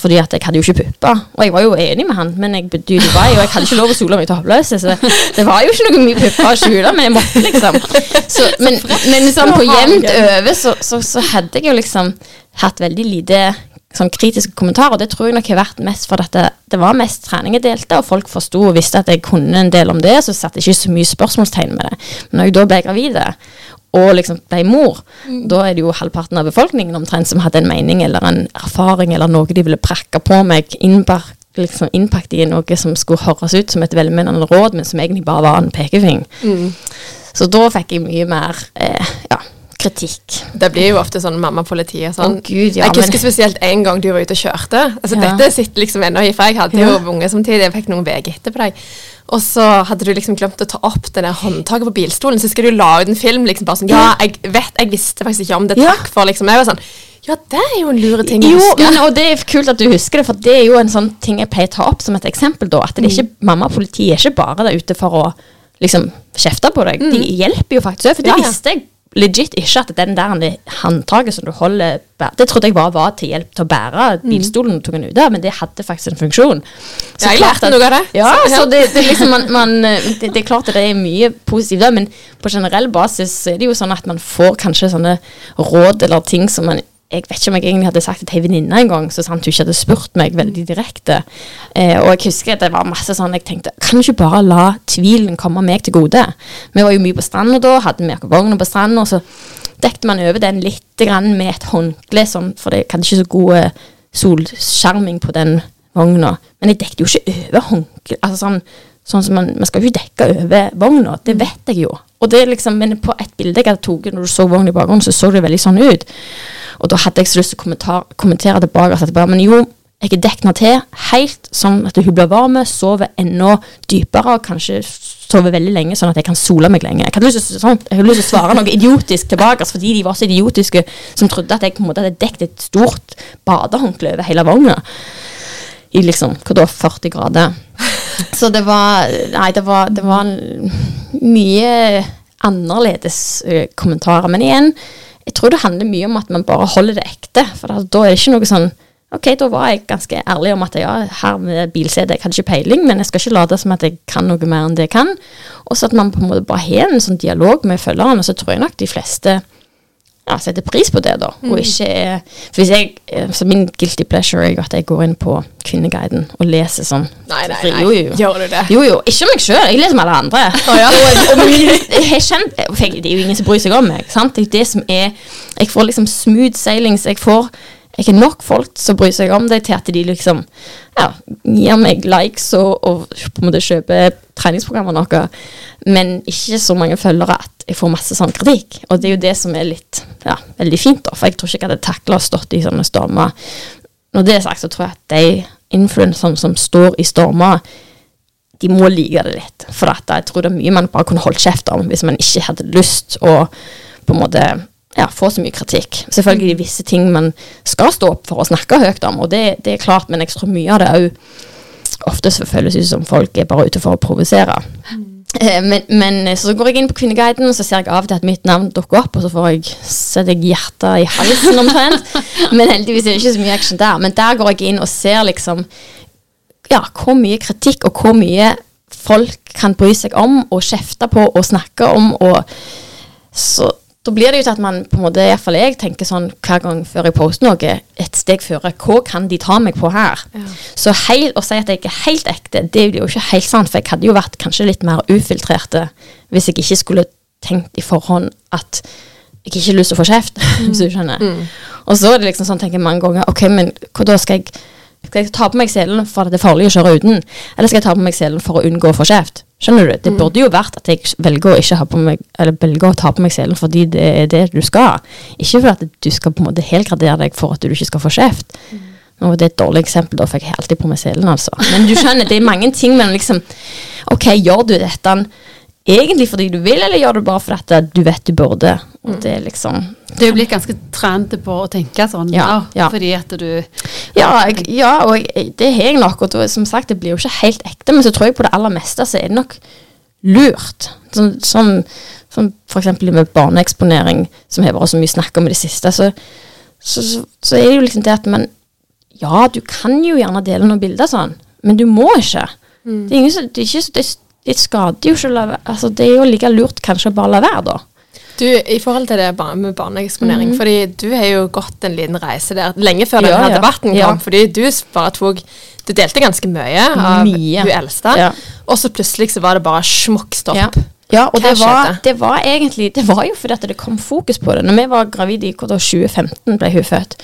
Fordi at jeg hadde jo ikke pupper. Og jeg var jo enig med han, men jeg bodde i Dubai, og jeg hadde ikke lov å sole meg toppløs. Så det var jo ikke noe mye pupper å skjule, men jeg måtte liksom. Så, men, men sånn på jevnt over så, så, så hadde jeg jo liksom hatt veldig lite sånn kritiske kommentarer, og det tror jeg nok har vært mest for at det, var mest trening jeg delte, og folk forsto og visste at jeg kunne en del om det, så satte jeg ikke så mye spørsmålstegn med det. Men når jeg da ble gravid og liksom ble mor, da er det jo halvparten av befolkningen omtrent som hadde en mening eller en erfaring eller noe de ville prakke på meg, innbak, liksom innpakket i noe som skulle høres ut som et velmenende råd, men som egentlig bare var en pekefing. Så da fikk jeg mye mer eh, ja, kritikk. Det blir jo ofte sånn mamma-politi og sånn. Oh, Gud, ja, jeg husker men- spesielt en gang du var ute og kjørte. Altså, Ja. Dette sitter liksom ennå i, for jeg hadde Ja. jo unge samtidig. Jeg fikk noen uker etterpå deg. Og så hadde du liksom glemt å ta opp det der håndtaket på bilstolen, så skal du la ut en film liksom bare sånn Ja, jeg vet, jeg visste faktisk ikke om det. Takk for liksom. Jeg var sånn Ja, det er jo en lure ting å Jo, huske. men, og det er kult at du husker det, for det er jo en sånn ting jeg pleier å ta opp som et eksempel. da, At det er ikke, mamma og politiet er ikke bare der ute for å liksom kjefte på deg. De hjelper jo faktisk òg, for det Ja, ja. visste jeg legit ikke at den der håndtaket som du holder Det trodde jeg bare var til hjelp til å bære bilstolen og tok den ut av, men det hadde faktisk en funksjon. Så Ja, jeg lærte noe av det. Ja, Så, det, det, liksom man, man, det, det er klart at det er mye positivt men på generell basis er det jo sånn at man får kanskje sånne råd eller ting som man jeg vet ikke om jeg egentlig hadde sagt det til ei venninne en gang, så sant hun ikke hadde spurt meg veldig direkte. Eh, og jeg husker at det var masse sånn jeg tenkte Kan du ikke bare la tvilen komme meg til gode? Vi var jo mye på stranda da, hadde vi oss vogna på stranda, og så dekte man over den litt med et håndkle, sånn, for det kan ikke så god eh, solskjerming på den vogna. Men jeg dekte jo ikke over håndkle. Altså sånn, sånn som man, man skal jo ikke dekke over vogna, det vet jeg jo. Og det er liksom, Men på et bilde jeg hadde tatt når du så vogna i bakgrunnen, så så det veldig sånn ut. Og da hadde jeg så lyst til å kommentar, kommentere tilbake at bare, men jo, jeg er dekna til helt sånn at hun blir varm, sover enda dypere og kanskje sover veldig lenge, sånn at jeg kan sole meg lenge. Jeg hadde lyst til, sånn, jeg hadde lyst til å svare noe idiotisk tilbake, altså, fordi de var så idiotiske som trodde at jeg på en måte hadde dekket et stort badehåndkle over hele vogna. I liksom, hva da, 40 grader. Så det var Nei, det var, det var mye annerledes kommentarer. Men igjen, jeg tror det handler mye om at man bare holder det ekte. For da, da er det ikke noe sånn Ok, da var jeg ganske ærlig om at ja, her med bilsete, jeg hadde ikke peiling, men jeg skal ikke late som at jeg kan noe mer enn det jeg kan. Og så at man på en måte bare har en sånn dialog med følgerne, og så tror jeg nok de fleste ja, setter pris på det, da. Og ikke er For hvis jeg eh, Så min guilty pleasure er jo at jeg går inn på Kvinneguiden og leser sånn. Nei, nei, nei. Jo, jo. Gjør du det? Jo, jo. Ikke meg sjøl, jeg leser om alle andre. og, og jeg kjent, for det er jo ingen som bryr seg om meg. Sant? Det er det som er Jeg får liksom smooth sailings. Jeg får jeg har nok folk som bryr seg om det, til at de liksom ja, gir meg likes og, og på en måte kjøper treningsprogrammer og noe. Men ikke så mange følgere at jeg får masse sånn kritikk. Og det er jo det som er litt ja, veldig fint, da. For jeg tror ikke jeg hadde takla å stått i sånne stormer. Når det er sagt, så tror jeg at de influenserne som står i stormer, de må like det litt. For jeg tror det er mye man bare kunne holdt kjeft om hvis man ikke hadde lyst å på en måte ja, få så mye kritikk. Selvfølgelig visse ting man skal stå opp for å snakke høyt om, og det, det er klart, men jeg tror mye av det òg ofte føles ut som folk er bare ute for å provosere. Eh, Men, men så går jeg inn på Kvinneguiden, og så ser jeg av og til at mitt navn dukker opp, og så får jeg setter jeg hjertet i halsen omtrent. Men heldigvis er det ikke så mye action der. Men der går jeg inn og ser liksom ja, hvor mye kritikk og hvor mye folk kan bry seg om og kjefte på og snakke om. og så da blir det jo til at man på en måte, iallfall jeg tenker sånn hver gang før jeg poster noe, et steg før. Hva kan de ta meg på her? Så heil, å si at jeg er helt ekte, det er jo ikke helt sant. For jeg hadde jo vært kanskje litt mer ufiltrerte hvis jeg ikke skulle tenkt i forhånd at jeg ikke har lyst til å få kjeft, hvis du skjønner. Og så er det liksom sånn, tenker jeg mange ganger, ok, men hva da skal jeg skal jeg ta på meg selen for at det er farlig å kjøre uten, eller skal jeg ta på meg selen for å unngå å få kjeft? Skjønner du? Det burde jo vært at jeg velger å ikke ha på meg Eller velger å ta på meg selen fordi det er det du skal. Ikke for at du skal på en måte helgradere deg for at du ikke skal få kjeft. Og det er et dårlig eksempel, da fikk jeg alltid på meg selen, altså. Men du skjønner, det er mange ting mellom liksom OK, gjør du dette egentlig fordi du vil, eller gjør du bare fordi at du vet du burde? Og det er liksom Du er blitt ganske trent på å tenke sånn, Ja, ja, fordi at du Ja, jeg, ja og jeg, det har jeg nok. Og som sagt, det blir jo ikke helt ekte, men så tror jeg på det aller meste så er det nok lurt. Sånn, som, som for eksempel med barneeksponering, som har vært så mye snakk om i det siste, så, så, så, så er det jo liksom det at man Ja, du kan jo gjerne dele noen bilder sånn, men du må ikke. Det er ingen det, er ikke, det, det skader jo ikke å la være. Altså, det er jo like lurt kanskje å bare la være, da. Du, I forhold til det med barneeksponering, fordi du har jo gått en liten reise der lenge før denne Ja, ja. debatten kom. Ja. Fordi du bare tok Du delte ganske mye av Mye. hun eldste, og så plutselig så var det bare smokk stopp. Ja. Og det var, det var egentlig Det var jo fordi at det kom fokus på det. Når vi var gravide i hva da, 2015, ble hun født.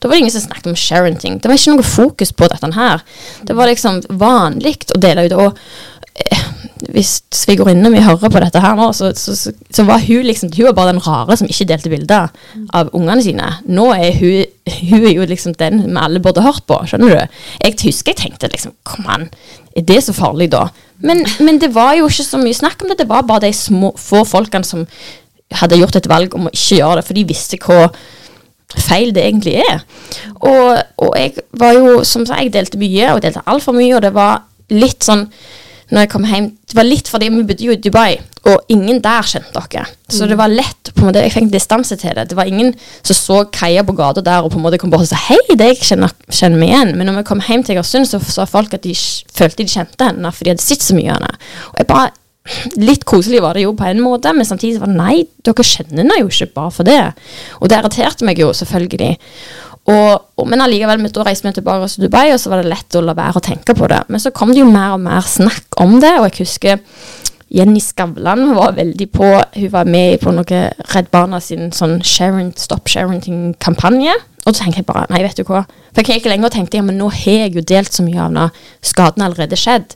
Da var det ingen som snakket om sharenting. Det var ikke noe fokus på dette her. Det var liksom vanlig å dele ut. Og eh, hvis svigerinnen min hører på dette her nå, så, så, så, så var hun liksom Hun var bare den rare som ikke delte bilder av ungene sine. Nå er hun Hun er jo liksom den vi alle burde hørt på, skjønner du. Jeg husker jeg tenkte liksom Kom an, er det så farlig da? Men, men det var jo ikke så mye snakk om det. Det var bare de små, få folkene som hadde gjort et valg om å ikke gjøre det, for de visste hva feil det egentlig er. Og, og jeg var jo, som sagt, jeg delte mye, og jeg delte altfor mye, og det var litt sånn når jeg kom hjem, Det var litt fordi vi bodde jo i Dubai, og ingen der kjente dere. Så det var lett, på en måte, jeg fikk en distanse til det. Det var ingen som så Kaja på gata der og på en måte kom bort og sa 'hei, det jeg kjenner, kjenner meg igjen'. Men når vi kom hjem til Egersund, så sa folk at de følte de kjente henne, for de hadde sett så mye av henne. Og jeg bare Litt koselig var det jo på en måte, men samtidig var det nei, dere kjenner henne jo ikke bare for det. Og det irriterte meg jo, selvfølgelig. Og, og, men allikevel, da reiste vi tilbake til Dubai, og så var det lett å la være å tenke på det. Men så kom det jo mer og mer snakk om det, og jeg husker Jenny Skavlan var veldig på Hun var med på noe Redd Barna sin sånn sharing, Stop Sharing-kampanje. Og så tenker jeg bare Nei, vet du hva. For jeg kan ikke lenger tenke ja, men nå har jeg jo delt så mye av det. skaden allerede skjedd.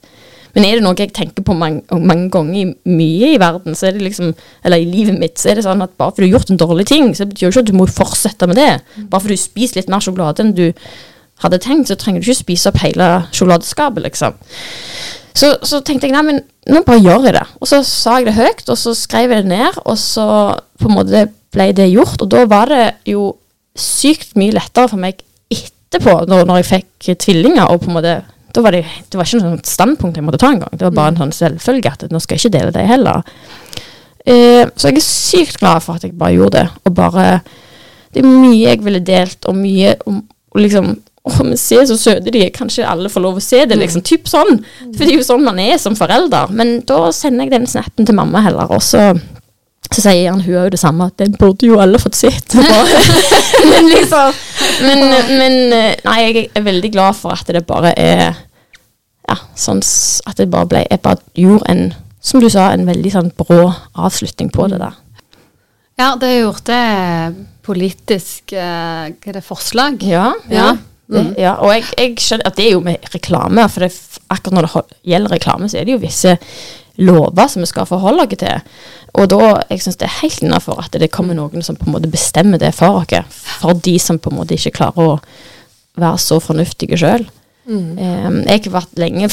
Men er det noe jeg tenker på mange, mange ganger mye i verden, så er det liksom Eller i livet mitt, så er det sånn at bare fordi du har gjort en dårlig ting, så betyr det ikke at du må fortsette med det. Bare fordi du spiser litt mer sjokolade enn du hadde tenkt, så trenger du ikke spise opp hele sjokoladeskapet, liksom. Så, så tenkte jeg nei, men nå bare gjør jeg det. Og så sa jeg det høyt, og så skrev jeg det ned, og så på en måte ble det gjort. Og da var det jo sykt mye lettere for meg etterpå, når, når jeg fikk tvillinger, og på en måte da var det, det var ikke noe standpunkt jeg måtte ta engang. Det var bare en sånn selvfølge at nå skal jeg ikke dele det heller. Eh, så jeg er sykt glad for at jeg bare gjorde det. Og bare Det er mye jeg ville delt, og mye om og liksom Å, men se så søte de er. Kanskje alle får lov å se det, liksom. Typ sånn. For det er jo sånn man er som forelder. Men da sender jeg den snappen til mamma heller, og så så sier han hun òg det samme, at den burde jo alle fått sett. men liksom men, men eh, nei, jeg er veldig glad for at det bare er Ja, sånn at det bare ble Jeg bare gjorde en, som du sa, en veldig sånn brå avslutning på det der. Ja, det gjorde gjort det politisk eh, Hva er det, forslag? Ja, Ja. Det, ja, og jeg, jeg skjønner at det er jo med reklame, for det, er akkurat når det gjelder reklame, så er det jo visse lover som vi skal forholde oss til. Og da jeg synes det er helt innafor at det kommer noen som på en måte bestemmer det for oss. For de som på en måte ikke klarer å være så fornuftige sjøl. jeg har vært lenge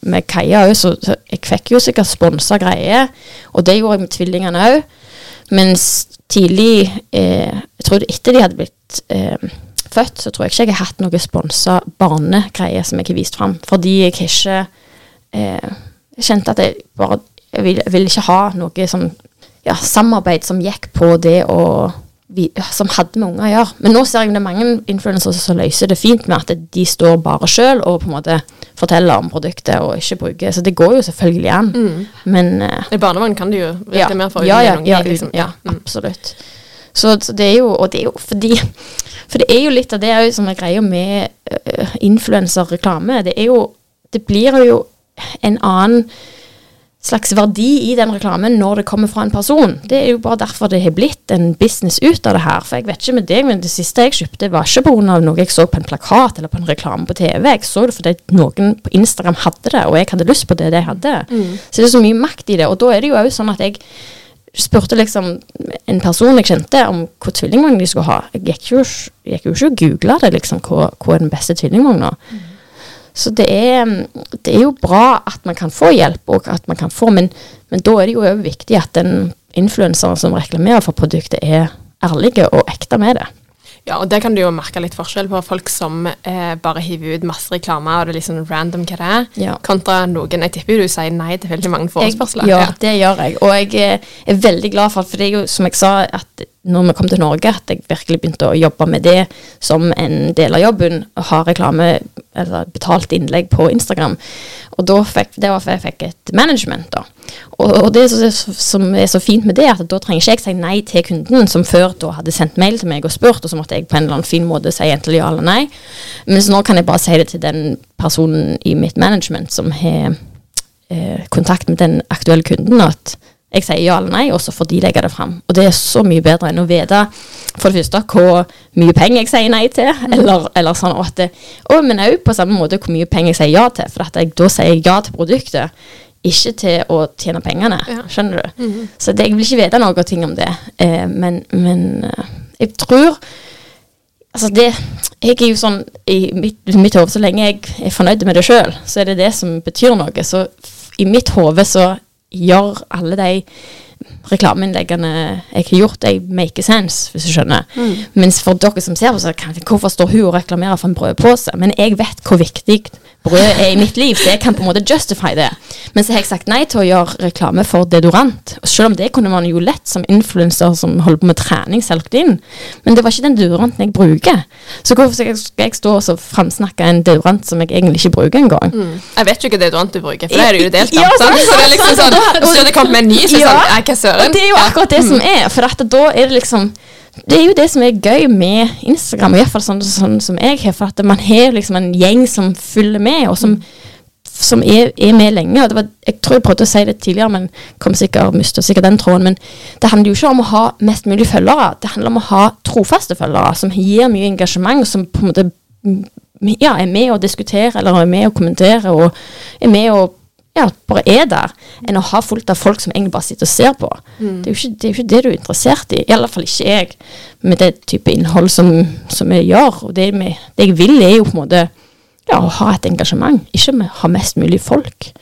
med Kaja òg, så, jeg fikk jo sikkert sponsa greier. Og det gjorde jeg med tvillingene òg. Mens tidlig, eh, jeg tror etter de hadde blitt eh, født, så tror jeg ikke jeg har hatt noe sponsa barnegreier som jeg har vist fram. Fordi jeg ikke eh, Jeg kjente at jeg bare Jeg ville vil ikke ha noe som ja, samarbeid som gikk på det å vi, som hadde med unger å gjøre. Men nå ser jeg det er mange influensere som løser det fint med at de står bare sjøl og på en måte forteller om produktet og ikke bruker Så det går jo selvfølgelig an. Men uh, I barnevogn kan du jo ja, mer for ja, ja, ja, en unge, ja, liksom. ja, Mm. absolutt. Så, så det er jo Og det er jo fordi For det er jo litt av det som er greia med uh, influenserreklame. Det er jo Det blir jo en annen slags verdi i den reklamen når det kommer fra en person. Det er jo bare derfor det har blitt en business ut av det her. For jeg vet ikke med deg, men det siste jeg kjøpte, var ikke pga. noe jeg så på en plakat eller på en reklame på TV. Jeg så det fordi noen på Instagram hadde det, og jeg hadde lyst på det de hadde. Så det er så mye makt i det. Og da er det jo òg sånn at jeg spurte liksom en person jeg kjente om hvor tvillingvogn de skulle ha. Jeg gikk jo, gikk jo ikke og googla det, liksom, hva, hva er den beste tvillingvogna. Så det er, det er jo bra at man kan få hjelp, og at man kan få, men, men da er det jo viktig at den influenseren som reklamerer for produktet, er ærlige og ekte med det. Ja, og det kan du jo merke litt forskjell på folk som eh, bare hiver ut masse reklame, og det er liksom random hva det er, Ja. kontra noen Jeg tipper jo du sier nei til veldig mange forespørsler. Ja, ja, det gjør jeg. Og jeg er, er veldig glad for for det er jo som jeg sa, at når vi kom til Norge, at jeg virkelig begynte å jobbe med det som en del av jobben. Å ha reklame, eller betalt innlegg på Instagram. Og fikk, det var for jeg fikk et management, da. Og, og det som er så- så fint med det, at da trenger ikke jeg si nei til kunden, som før da hadde sendt mail til meg og spurt, og så måtte jeg på en eller annen fin måte si enten ja eller nei. Mens nå kan jeg bare si det til den personen i mitt management som har eh, kontakt med den aktuelle kunden at jeg sier ja eller nei, og så får de legge det fram. Og det er så mye bedre enn å vite for det første hvor mye penger jeg sier nei til, eller, eller sånn, at det, og, men òg på samme måte hvor mye penger jeg sier ja til, for jeg da sier jeg ja til produktet, ikke til å tjene pengene. Ja. Skjønner du? Så det, jeg vil ikke vite noe ting om det, eh, men, men eh, jeg tror Altså det, jeg er jo sånn I mitt, mitt hode, så lenge jeg er fornøyd med det sjøl, så er det det som betyr noe. Så i mitt hode så gjør alle de reklameinnleggene jeg har gjort, de make sense, hvis du skjønner. Mens for dere som ser på, så kan hvorfor står hun og reklamerer for en brødpose? Men jeg vet hvor viktig brød er i mitt liv, så jeg kan på en måte justify det. Men så har jeg sagt nei til å gjøre reklame for deodorant. Og selv om det kunne man jo lett som influenser som holder på med trening, solgt inn. Men det var ikke den deodoranten jeg bruker. Så hvorfor skal jeg, stå og så framsnakke en deodorant som jeg egentlig ikke bruker engang? Jeg vet jo ikke deodorant du bruker, for det er det jo delt om. Ja, så, Så det er liksom sånn, kommet med en ny, så er Ja. sånn, hva søren? Og det er jo akkurat det som er. For at da er det liksom Det er jo det som er gøy med Instagram, i hvert fall sånn, sånn som jeg har. For at man har liksom en gjeng som følger med, og som, som er, er med lenge. Og var, jeg tror jeg prøvde å si det tidligere, men kom sikkert mistet sikkert den tråden. Men det handler jo ikke om å ha mest mulig følgere. Det handler om å ha trofaste følgere som gir mye engasjement, og som på en måte mm, ja, er med å diskutere, eller er med å kommentere, og er med å ja, bare er der, enn å ha fullt av folk som egentlig bare sitter og ser på. Det, er ikke, det er jo ikke det du er interessert i. I alle fall ikke jeg, med det type innhold som, som jeg gjør. Og det, med, det jeg vil, er jo på en måte ja, å ha et engasjement, ikke med, ha mest mulig folk.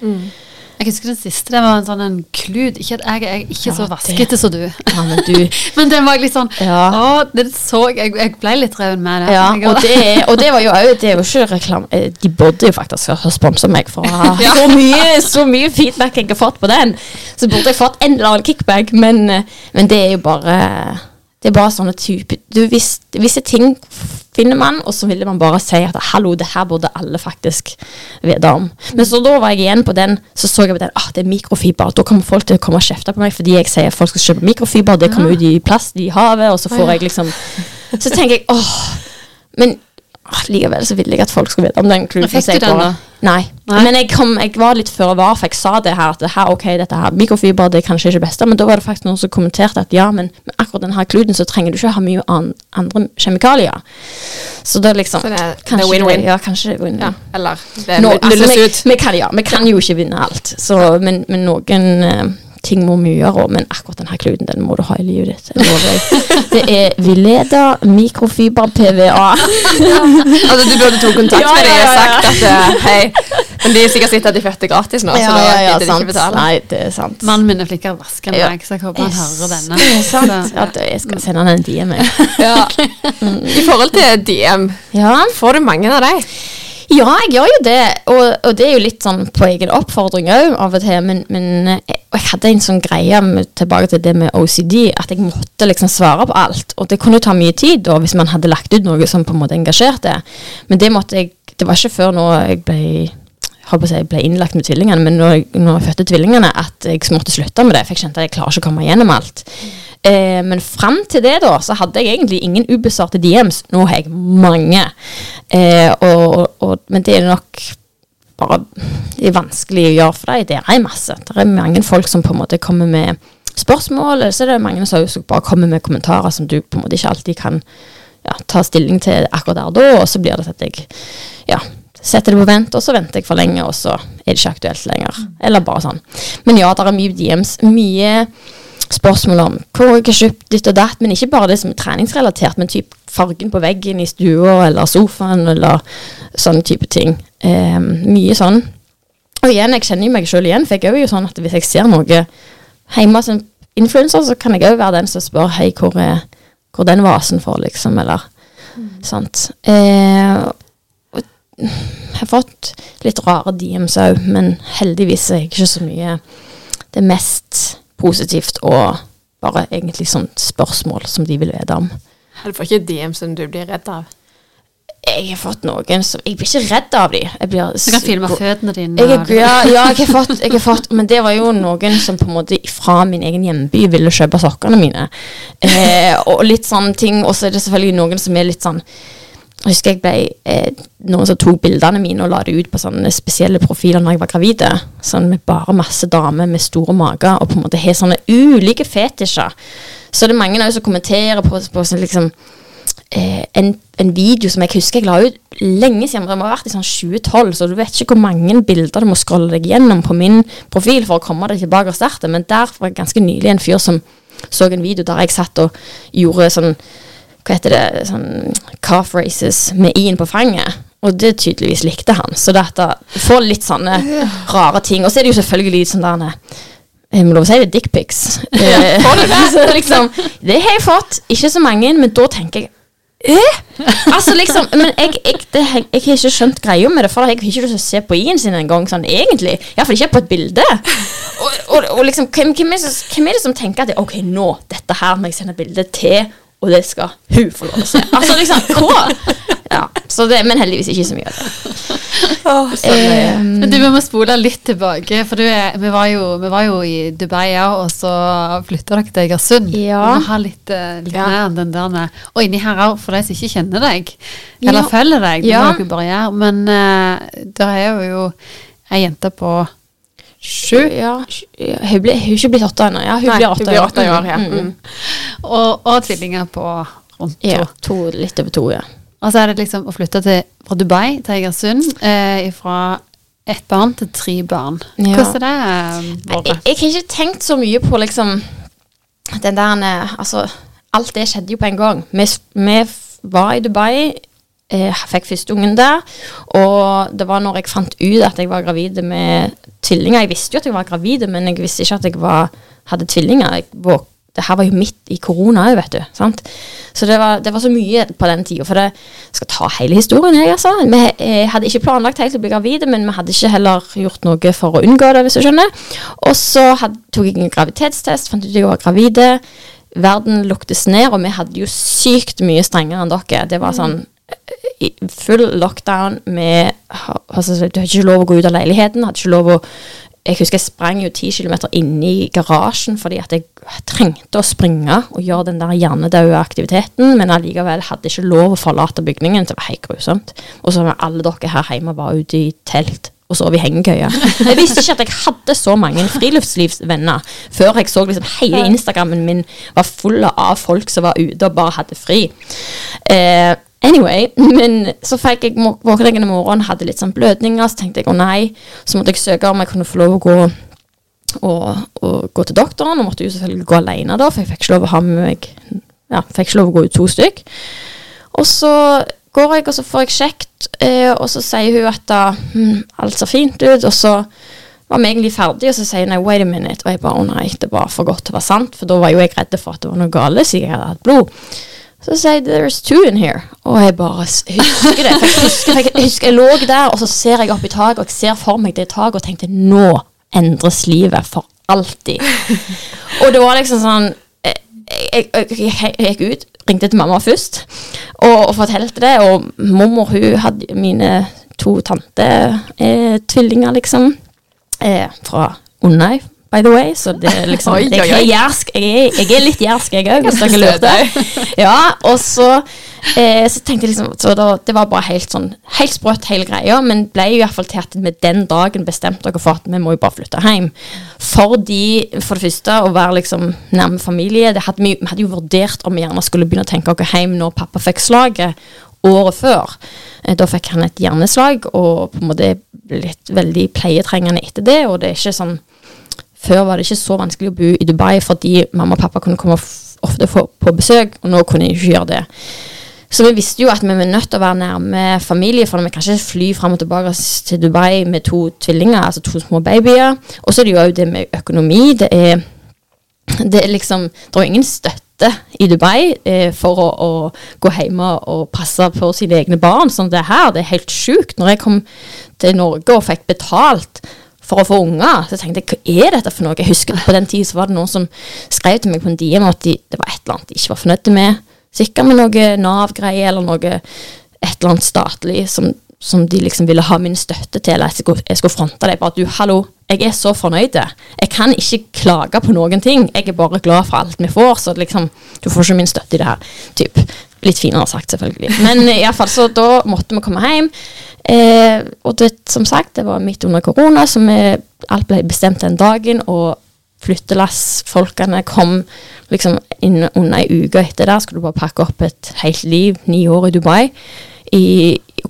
Jeg husker den siste, det var en sånn en klut. Ikke at jeg er ikke Ja, så vaskete som du. Ja, men du Men den var litt sånn Ja. Å, det så jeg Jeg ble litt reven med det. Ja, og det, og det var jo òg Det er jo ikke reklame eh, De burde jo faktisk ha sponsa meg for ha så, mye, så mye feedback jeg har fått på den. Så burde jeg fått en eller annen kickback, men, eh, men det er jo bare Det er bare sånne typer Visse ting finner man, og så ville man bare si at hallo, det her burde alle faktisk vite om. Men så da var jeg igjen på den, så så jeg på den ah, det er mikrofiber. Da kommer folk til å komme og kjefte på meg fordi jeg sier at folk skal kjøpe mikrofiber, det kommer ut i plast i havet, og så får jeg liksom Så tenker jeg åh, men likevel så ville jeg at folk skulle vite om den kluden. Fikk du den da? Nei. Nei. Men jeg, kom, jeg var litt føre var, for jeg sa det her, at det her, ok, dette her, mikrofiber det er kanskje ikke det beste, men da var det faktisk noen som kommenterte at ja, men med akkurat denne kluten så trenger du ikke ha mye an, andre kjemikalier. Så er liksom Så det er- kanskje win-win. Ja, kanskje det er win-win. Ja, eller det nulles altså, ut. vi, kan, ja, vi kan jo ikke vinne alt, så, men, men noen eh, ting må vi gjøre, men akkurat denne kluden den må du ha i livet ditt. Det er Vileda mikrofiber PVA. Altså, du burde ta kontakt med dem ja, og ja, ja. sagt at eh, hei. Men de har sikkert sett at de fødte gratis nå, så da ja, de sant. ikke betale. Nei, det er sant. Mannen min er flinkere til å vaske enn Ja. meg, så jeg håper han hører denne. Det er sant. Ja, jeg skal sende han en DM. jeg. Ja. I forhold til DM, Ja. får du mange av dem? ja, jeg gjør jo det. Og, og det er jo litt sånn på egen oppfordring òg, av og til. Men, men eh, og jeg hadde en sånn greie med, tilbake til det med OCD, at jeg måtte liksom svare på alt. Og det kunne ta mye tid da, hvis man hadde lagt ut noe som på en måte engasjerte. Men det måtte jeg Det var ikke før nå jeg ble si, ble innlagt med tvillingene, men når jeg, når jeg fødte tvillingene, at jeg måtte slutte med det. For jeg kjente at jeg klarer ikke å komme gjennom alt. Eh, men fram til det, da, så hadde jeg egentlig ingen ubesvarte DMs. Nå har jeg mange. Eh, og, og, men det er nok bare det er vanskelig å gjøre for deg. Det er masse. Det er mange folk som på en måte kommer med spørsmål, så er det mange som bare kommer med kommentarer som du på en måte ikke alltid kan ja, ta stilling til akkurat der og da, og så blir det at jeg ja, setter det på vent, og så venter jeg for lenge, og så er det ikke aktuelt lenger. Eller bare sånn. Men ja, det er mye DMs. Mye spørsmål om hvor jeg har kjøpt ditt og datt, men ikke bare det som er treningsrelatert, men typ fargen på veggen i stua eller sofaen eller sånne type ting. Eh, mye sånn. Og igjen, jeg kjenner meg sjøl igjen, for jeg er jo sånn at hvis jeg ser noe hjemme som influenser, så kan jeg òg være den som spør hei, hvor er hvor den vasen for, liksom, eller sant. Eh, og jeg har fått litt rare DMs òg, men heldigvis er jeg ikke så mye Det mest positivt og bare egentlig sånn spørsmål som de vil vite om. Du får ikke DM som du blir redd av. Jeg har fått noen som Jeg blir ikke redd av dem. Jeg blir Du kan filme føttene dine. jeg, ja, ja jeg, har fått, jeg har fått Men det var jo noen som på en måte fra min egen hjemby ville kjøpe sokkene mine. Eh, og litt sånne ting. Og så er det selvfølgelig noen som er litt sånn Jeg husker jeg ble eh, Noen som tok bildene mine og la det ut på sånne spesielle profiler når jeg var gravid. Sånn med bare masse damer med store mager og på en måte har sånne ulike fetisjer. Så det er mange som kommenterer på, på sånn liksom eh, en, en video som jeg husker jeg la ut lenge siden. Det må ha vært i sånn 2012, så du vet ikke hvor mange bilder du må scrolle deg gjennom på min profil for å komme deg tilbake og starte. Men der var ganske nylig en fyr som så en video der jeg satt og gjorde sånn Hva heter det? Sånn calf races med i-en på fanget. Og det tydeligvis likte han. Så dette får litt sånne rare ting. Og så er det jo selvfølgelig sånn der jeg må lov å si det, dickpics. Ja, det? liksom, det har jeg fått. Ikke så mange, men da tenker jeg Eh? Altså liksom, men jeg, jeg, det, jeg, jeg har ikke skjønt greia med det, for jeg har ikke lyst til å se på i-en sin engang, sånn egentlig. Iallfall ikke på et bilde. Og, og, og liksom, hvem, hvem, er det, som- er det tenker at ok, nå, dette her må jeg sende bilde til, og det skal hun få lov å se. Altså liksom, hva? Ja, så det, men heldigvis ikke så mye av det. Eh, Men du, vi må spole litt tilbake, for du er, vi, var jo, vi var jo i Dubai, ja, og så flytta dere til Egersund. Ja. Vi må ha litt, eh, litt Ja. mer enn den der med Og inni her òg, for de som ikke kjenner deg, eller Ja. følger deg, det Ja. må dere bare gjøre. Men uh, der er jo ei jente på sju, Ja, hun ble- hun er ikke blitt åtte ennå. Ja, hun Nei, blir åtte blir åtte i år, ja. Mm, mm. Og, og tvillinger på rundt to. Ja, to, litt over to, ja. Og så er det liksom å flytte til, fra Dubai til Egersund, eh, fra ett barn til tre barn. Ja. Hvordan er det eh, Jeg, jeg har ikke tenkt så mye på liksom den der eh, Altså, alt det skjedde jo på en gang. Vi, vi var i Dubai, Jeg fikk førsteungen der, og det var når jeg fant ut at jeg var gravid med tvillinger. Jeg visste jo at jeg var gravid, men jeg visste ikke at jeg var, hadde tvillinger. Jeg våg- det her var jo midt i korona òg, vet du. sant? Så det var, det var så mye på den tida. For det jeg skal ta hele historien, jeg, altså. Vi eh, hadde ikke planlagt helt å bli gravide, men vi hadde ikke heller gjort noe for å unngå det, hvis du skjønner. Og så tok jeg en graviditetstest, fant ut at jeg var gravide. Verden luktes ned, og vi hadde jo sykt mye strengere enn dere. Det var sånn eh, full lockdown med altså, Du hadde ikke lov å gå ut av leiligheten. hadde ikke lov å jeg husker jeg sprang jo ti kilometer inne i garasjen fordi at jeg trengte å springe og gjøre den der hjernedøde aktiviteten, men allikevel hadde ikke lov å forlate bygningen. Det var helt grusomt. Og så var alle dere her hjemme bare ute i telt og sov i hengekøye. Jeg visste ikke at jeg hadde så mange friluftslivsvenner før jeg så liksom hele Instagrammen min var full av folk som var ute og bare hadde fri. Eh, Anyway, men så fikk jeg våkne en morgen, hadde litt sånn blødninger, så tenkte jeg å nei. Så måtte jeg søke om jeg kunne få lov å gå, og, og gå til doktoren, og måtte jo selvfølgelig gå alene da, for jeg fikk ikke lov å ha med meg Ja, fikk ikke lov å gå ut to stykk. Og så går jeg, og så får jeg sjekt, eh, og så sier hun at da, hm, alt ser fint ut, og så var vi egentlig ferdige, og så sier hun nei, wait a minute, og jeg bare å nei, det var for godt til å være sant, for da var jo jeg redd for at det var noe gale, siden jeg hadde hatt blod. Så sier jeg 'there's two in here', og jeg bare husker det. For jeg husker, for jeg, jeg husker jeg lå der, og så ser jeg opp i taket, og jeg ser for meg det taket, og tenkte 'nå endres livet for alltid'. og det var liksom sånn Jeg, jeg, jeg, gikk ut, ringte til mamma først, og, og fortalte det, og mormor hun hadde mine to tante eh, liksom, eh, fra Undøy, by the way, så det er liksom Oi, Jeg er oi. jeg er, jeg er litt jærsk, jeg òg, hvis dere lurte. Ja, og så, eh, så tenkte jeg liksom Så da, det var bare helt sånn Helt sprøtt, hele greia, men ble jo iallfall til at vi den dagen bestemte dere for at vi må jo bare flytte hjem. Fordi, for det første, å være liksom nærme familie det hadde vi, vi hadde jo vurdert om vi gjerne skulle begynne å tenke oss hjem når pappa fikk slaget året før. Eh, Da fikk han et hjerneslag og på en måte blitt veldig pleietrengende etter det. Og det er ikke sånn Før var det ikke så vanskelig å bo i Dubai fordi mamma og pappa kunne komme ofte på besøk, og nå kunne de ikke gjøre det. Så vi visste jo at vi var nødt til å være nærme familie, for vi kan ikke fly fram og tilbake til Dubai med to tvillinger, altså to små babyer. Og så er det jo det med økonomi. Det er, det er liksom Det er ingen støtte i Dubai eh, for å, å gå hjemme og passe på sine egne barn som det er her. Det er helt sjukt. Når jeg kom til Norge og fikk betalt for å få unger, så tenkte jeg hva er dette for noe? Jeg husker På den tida var det noen som skrev til meg på en DM at de, det var et eller annet de ikke var fornøyd med. Sikkert med noe Nav-greie eller noe et eller annet statlig som, som de liksom ville ha min støtte til. Eller jeg skulle, jeg skulle fronte det. Bare du, hallo, jeg er så fornøyd. Jeg kan ikke klage på noen ting. Jeg er bare glad for alt vi får. Så liksom, du får ikke min støtte i det her. Typ. Litt finere sagt, selvfølgelig. Men iallfall, så da måtte vi komme hjem. Eh, og det, som sagt, det var midt under korona, så vi, alt ble bestemt den dagen. Og flyttelassfolkene kom liksom inn under ei uke etter der. Skulle bare pakke opp et helt liv, ni år i Dubai. I,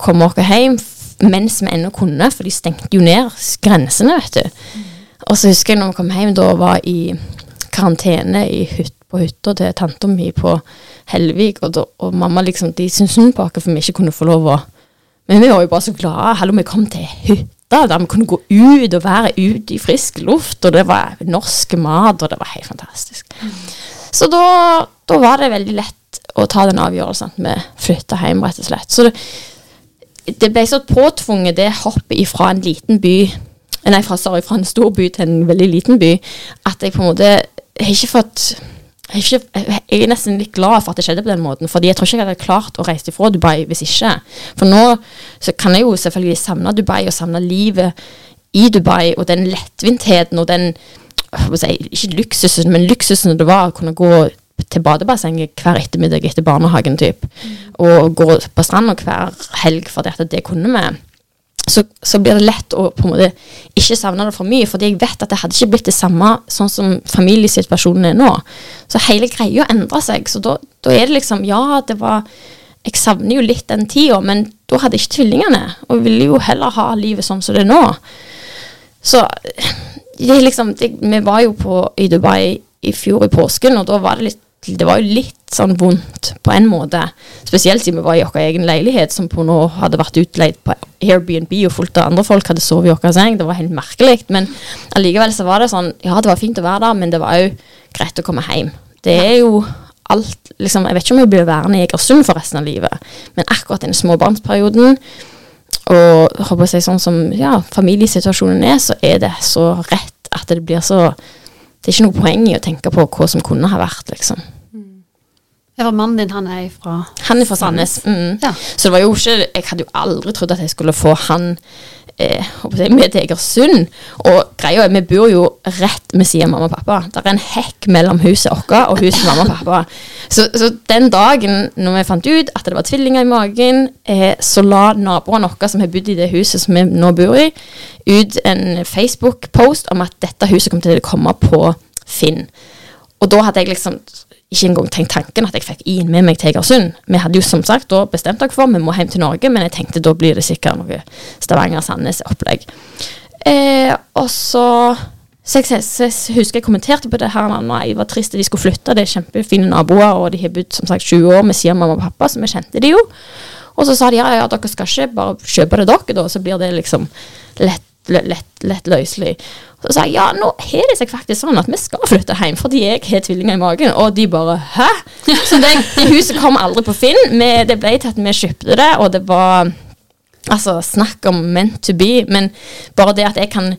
komme oss hjem mens vi ennå kunne, for de stengte jo ned grensene, vet du. Og så husker jeg når vi kom hjem, da var i karantene i hytt, på hytta til tanta mi på Hellevik, og, og mamma liksom, de syntes synd på oss for vi ikke kunne få lov å Men vi var jo bare så glade. Hallo, vi kom til hytta der vi kunne gå ut og være ute i frisk luft, og det var norsk mat, og det var helt fantastisk. Så da, da var det veldig lett å ta den avgjørelsen at vi flytta hjem, rett og slett. Så det, det ble så påtvunget det hoppet ifra en liten by Nei, fra, sorry, fra en stor by til en veldig liten by, at jeg på en måte har ikke fått jeg, er nesten litt glad for at det skjedde på den måten, fordi jeg tror ikke jeg hadde klart å reise ifra Dubai hvis ikke. For nå så kan jeg jo selvfølgelig savne Dubai og savne livet i Dubai og den lettvintheten og den si, Ikke luksusen, men luksusen det var å kunne gå til badebassenget hver ettermiddag etter barnehagen, typ. Og gå på stranda hver helg fordi at det kunne vi så, så blir det lett å på en måte ikke savne det for mye, fordi jeg vet at det hadde ikke blitt det samme sånn som familiesituasjonen er nå. Så hele greia endrer seg. Så da, er det liksom Ja, det var Jeg savner jo litt den tida, men da hadde jeg ikke tvillingene. Og ville jo heller ha livet sånn som det er nå. Så det liksom det, Vi var jo på, i Dubai i fjor i påsken, og da var det litt det var jo litt sånn vondt på en måte. Spesielt siden vi var i vår egen leilighet, som på nå hadde vært utleid på Airbnb, og fullt av andre folk hadde sovet i vår seng. Det var helt merkelig. Men allikevel så var det sånn Ja, det var fint å være der, men det var òg greit å komme hjem. Det er jo alt liksom, Jeg vet ikke om jeg blir værende i Egersund for resten av livet, men akkurat den småbarnsperioden og håper si sånn som ja, familiesituasjonen er, så er det så rett at det blir så Det er ikke noe poeng i å tenke på hva som kunne ha vært, liksom. Ja, for mannen din, han er fra Han er fra Sandnes. Mm. Ja. Så det var jo ikke Jeg hadde jo aldri trodd at jeg skulle få han eh, med Egersund. Og greia er, vi bor jo rett ved siden av mamma og pappa. Det er en hekk mellom huset vårt og huset mamma og pappa. Så, så den dagen når vi fant ut at det var tvillinger i magen, eh, så la naboene våre som har bodd i det huset som vi nå bor i, ut en Facebook-post om at dette huset kom til å komme på Finn. Og da hadde jeg liksom ikke engang tenkt tanken at jeg fikk Ian med meg til Egersund. Vi hadde jo som sagt da bestemt dere for vi må hjem til Norge, men jeg tenkte da blir det sikkert noe Stavanger-Sandnes-opplegg. Eh, og så så jeg, så jeg husker jeg kommenterte på det her Nei, jeg var trist at de skulle flytte. Det er kjempefine naboer, og de har bodd som sagt 20 år med siden av mamma og pappa, så vi kjente de jo. Og så sa de ja, ja, dere skal ikke bare kjøpe det dere, da, så blir det liksom lett, lett, lett, lett løselig. Så sa jeg ja, nå har det seg faktisk sånn at vi skal flytte hjem fordi jeg har tvillinger i magen. Og de bare hæ? Så det, det huset kom aldri på Finn. Vi, det ble til at vi kjøpte det, og det var Altså, snakk om meant to be. Men bare det at jeg kan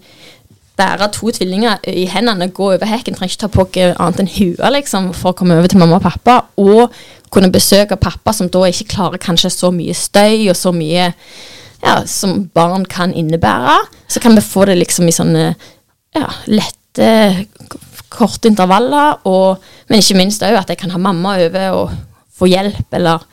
bære to tvillinger i hendene, gå over hekken, trenger ikke ta på noe annet enn huet liksom, for å komme over til mamma og pappa, og kunne besøke pappa, som da ikke klarer kanskje så mye støy og så mye ja, som barn kan innebære, så kan vi få det liksom i sånne ja, lette, korte intervaller, og, men ikke minst òg at jeg kan ha mamma over og få hjelp, eller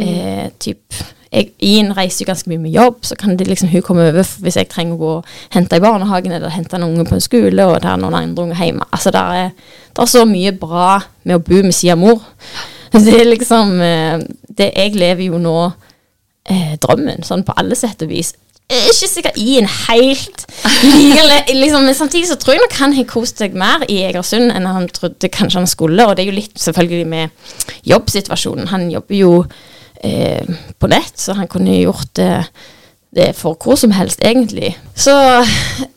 eh, typ jeg, Ian reiser jo ganske mye med jobb, så kan det liksom hun komme over hvis jeg trenger å gå og hente i barnehagen, eller hente en unge på en skole, og det er noen andre unger hjemme. Altså, det er, er så mye bra med å bo med siden av mor. Det er liksom eh, det, Jeg lever jo nå eh, drømmen, sånn på alle sett og vis. Er ikke sikkert i en helt liksom, Men samtidig så tror jeg nok han har kost seg mer i Egersund enn han trodde kanskje han skulle. Og det er jo litt selvfølgelig med jobbsituasjonen. Han jobber jo eh, på nett, så han kunne gjort eh, det for hvor som helst, egentlig. Så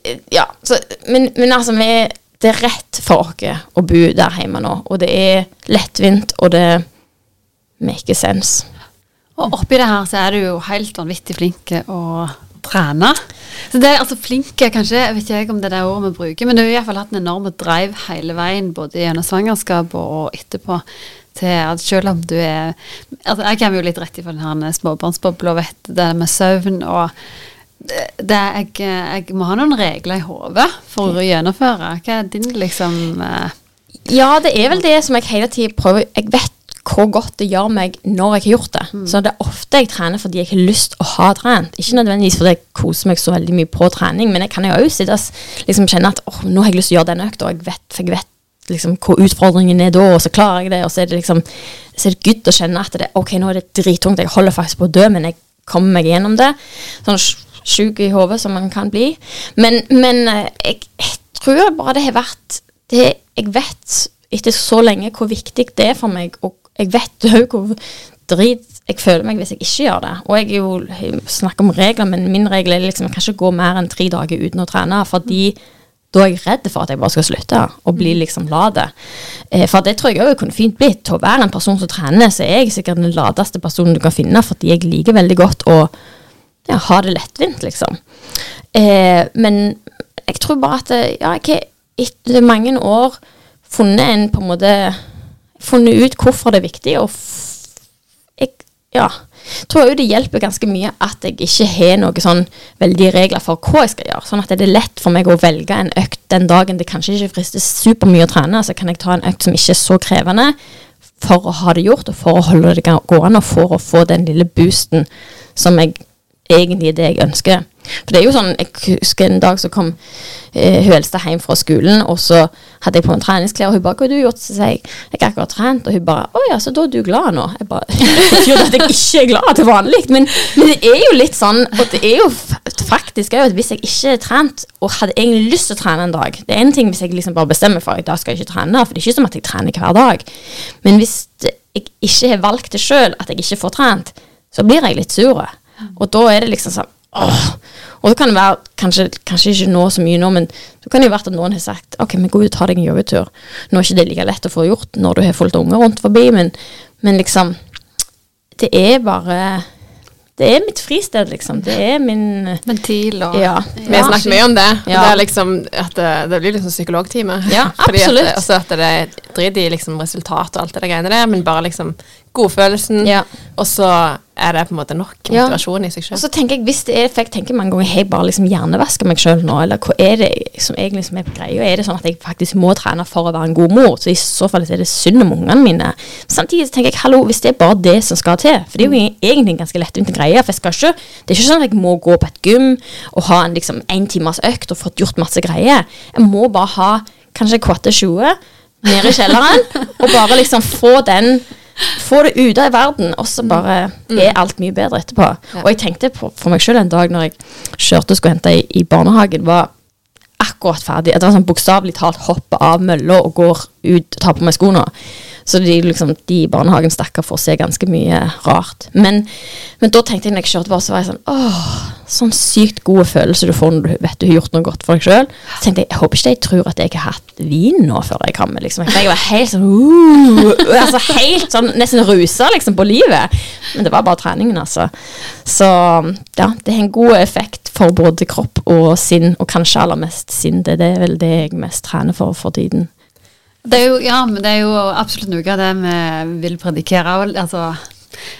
eh, ja. Så, men, men altså, vi, det er rett for oss å bo der hjemme nå. Og det er lettvint, og det make sense. Og oppi det her så er du jo helt vanvittig flink å trene. Så det er altså flinke, kanskje, jeg vet ikke om det er det ordet vi bruker, men du har i hvert fall hatt en enorm drive hele veien, både gjennom svangerskap og etterpå, til at selv om du er Altså, jeg kommer jo litt rett ifra den småbarnsbobla, vet du, det med søvn og det, jeg, jeg må ha noen regler i hodet for å gjennomføre. Hva er din liksom eh, Ja, det er vel det som jeg hele tiden prøver Jeg vet hvor godt det gjør meg når jeg har gjort det. Så det er ofte jeg trener fordi jeg har lyst å ha trent. Ikke nødvendigvis fordi jeg koser meg så veldig mye på trening, men jeg kan jo også liksom kjenne at oh, nå har jeg lyst til å gjøre den økta, og jeg vet, for jeg vet liksom hvor utfordringen er da, og så klarer jeg det, og så er det liksom så er det good å kjenne at det, ok, nå er det drittungt, jeg holder faktisk på å dø, men jeg kommer meg gjennom det. Sånn sjuk i hodet som man kan bli. Men, men eh, jeg, jeg tror bare det har vært det, Jeg vet etter så lenge hvor viktig det er for meg, og jeg vet jo hvor drit jeg føler meg hvis jeg ikke gjør det. Og jeg jo jeg snakker om regler, men min regel er liksom jeg kan ikke gå mer enn tre dager uten å trene, fordi da er jeg redd for at jeg bare skal slutte og bli liksom lade. Eh, for det tror jeg òg kunne fint blitt. Til å være en person som trener, så er jeg sikkert den ladeste personen du kan finne, fordi jeg liker veldig godt å ja, ha det lettvint, liksom. Eh, men jeg tror bare at ja, jeg har etter mange år funnet en på en måte Funnet ut hvorfor det er viktig, og jeg ja, tror jo det hjelper ganske mye at jeg ikke har noen sånn veldige regler for hva jeg skal gjøre. Sånn at det er lett for meg å velge en økt den dagen det kanskje ikke frister supermye å trene. Så kan jeg ta en økt som ikke er så krevende for å ha det gjort, og for å holde det gående, og for å få den lille boosten som jeg egentlig det jeg ønsker. For det er jo sånn, Jeg husker en dag så kom eh, eldste hjem fra skolen, og så hadde jeg på meg treningsklær, og hun bare 'Hva har du gjort?' Så sier jeg 'Jeg har akkurat trent', og hun bare 'Å ja, så da er du glad nå?' Jeg bare betyr det at jeg ikke er glad til vanlig, men, men det er jo litt sånn, og det er jo faktisk òg at hvis jeg ikke er trent, og hadde egentlig lyst til å trene en dag Det er en ting hvis jeg liksom bare bestemmer for at da skal jeg ikke trene, for det er ikke som at jeg trener hver dag. Men hvis jeg ikke har valgt det sjøl, at jeg ikke får trent, så blir jeg litt sur. Og da er det liksom sånn åh. Og så kan det være, kanskje, kanskje ikke nå så mye nå, men så kan det jo være at noen har sagt ok, men gå ut og ta deg en joggetur. Nå er ikke det like lett å få gjort når du har fullt av unger rundt forbi, men, men liksom Det er bare Det er mitt fristed, liksom. Det er min ventil og Ja. Vi har snakket mye om det. Ja. Det er liksom at det, det blir liksom psykologtime. Ja, Fordi absolutt. At, altså at det er drit i liksom resultat og alt det der greiene der, men bare liksom godfølelsen. Ja. Og så er det på en måte nok Ja. motivasjon i seg Og selv. så tenker jeg, hvis det er, for jeg tenker mange ganger, har jeg bare liksom hjernevasker meg sjøl nå, eller hva er det som egentlig som er på greia? Er det sånn at jeg faktisk må trene for å være en god mor? Så i så fall er det synd om ungene mine. Samtidig tenker jeg, hallo, hvis det er bare det som skal til, for det er jo egentlig en ganske lettvint greie, for jeg skal ikke, det er ikke sånn at jeg må gå på et gym og ha en liksom en timers økt og fått gjort masse greier. Jeg må bare ha kanskje kvatte 20 nede i kjelleren, og bare liksom få den få det ute i verden, og så bare er alt mye bedre etterpå. Og jeg tenkte på, for meg selv en dag når jeg kjørte og skulle hente i, i barnehagen, var akkurat ferdig. Det var sånn bokstavelig talt hoppe av mølla og går ut og tar på meg skoene. Så de, liksom, de i barnehagen stakkar får se ganske mye rart. Men, men da tenkte jeg når jeg kjørte bare, så var jeg sånn Åh, sånn sykt god følelse du får når du vet du har gjort noe godt for deg sjøl. Så tenkte jeg jeg håper ikke de tror at jeg har hatt vin nå før jeg kommer. Liksom. Jeg var helt sånn uh, altså Helt sånn nesten rusa liksom, på livet. Men det var bare treningen, altså. Så ja, det har en god effekt for både kropp og sinn, og kanskje aller mest sinn. Det er vel det jeg mest trener for for tiden. Det jo, ja, men det er jo absolutt noe av det vi vil predikere. Altså,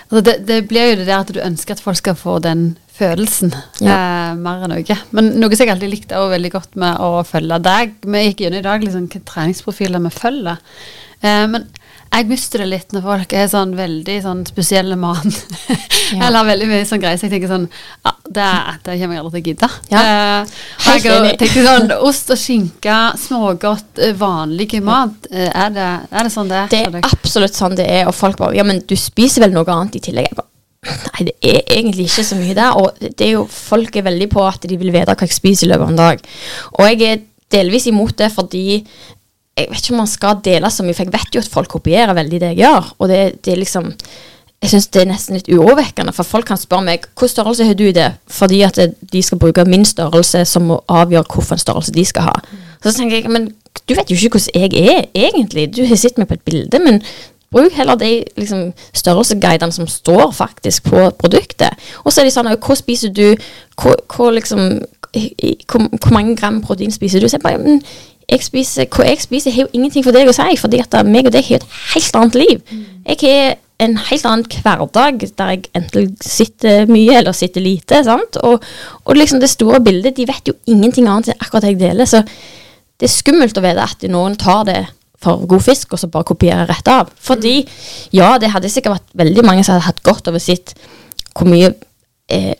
altså det, det blir jo det der at du ønsker at folk skal få den følelsen eh, mer enn noe. Men noe som jeg alltid likte også veldig godt med å følge deg Vi gikk gjennom i dag liksom, hvilke treningsprofiler vi følger. Eh, men jeg mister det litt når folk er sånn veldig sånn spesielle mann. Ja. Eller veldig mye sånn greier. Så jeg tenker sånn ja, det, det kommer jeg aldri til å gidde. Ja. Uh, og jeg tenker sånn Ost og skinke, smågodt, eh, vanlig mat. Uh, Er det, er det sånn det er? Det er absolutt sånn det er, og folk bare Ja, men du spiser vel noe annet i tillegg? Jeg bare, Nei, det er egentlig ikke så mye der. Og det er jo, folk er veldig på at de vil vite hva jeg spiser i løpet av en dag. Og jeg er delvis imot det fordi jeg vet ikke om man skal dele så mye, for jeg vet jo at folk kopierer veldig det jeg gjør. Og det, det er liksom Jeg syns det er nesten litt urovekkende, for folk kan spørre meg hvilken størrelse har du i det, fordi at de skal bruke min størrelse som å avgjøre hvilken størrelse de skal ha. Så tenker jeg, men du vet jo ikke hvordan jeg er egentlig. Du har sett meg på et bilde, men bruk heller de liksom, størrelsesguidene som står faktisk på produktet. Og så er de sånn Hva spiser du? Hvor, hvor, liksom, hvor, hvor mange gram protein spiser du? Så jeg bare, men jeg spiser, hva jeg spiser, har jo ingenting for deg å si, fordi at meg og deg har et helt annet liv. Jeg har en helt annen hverdag der jeg enten sitter mye eller sitter lite. sant? Og, og liksom det store bildet, de vet jo ingenting annet enn akkurat det jeg deler. Så det er skummelt å vite at noen tar det for god fisk, og så bare kopierer rett av. Fordi, ja, det hadde sikkert vært veldig mange som hadde hatt godt over sitt hvor mye eh,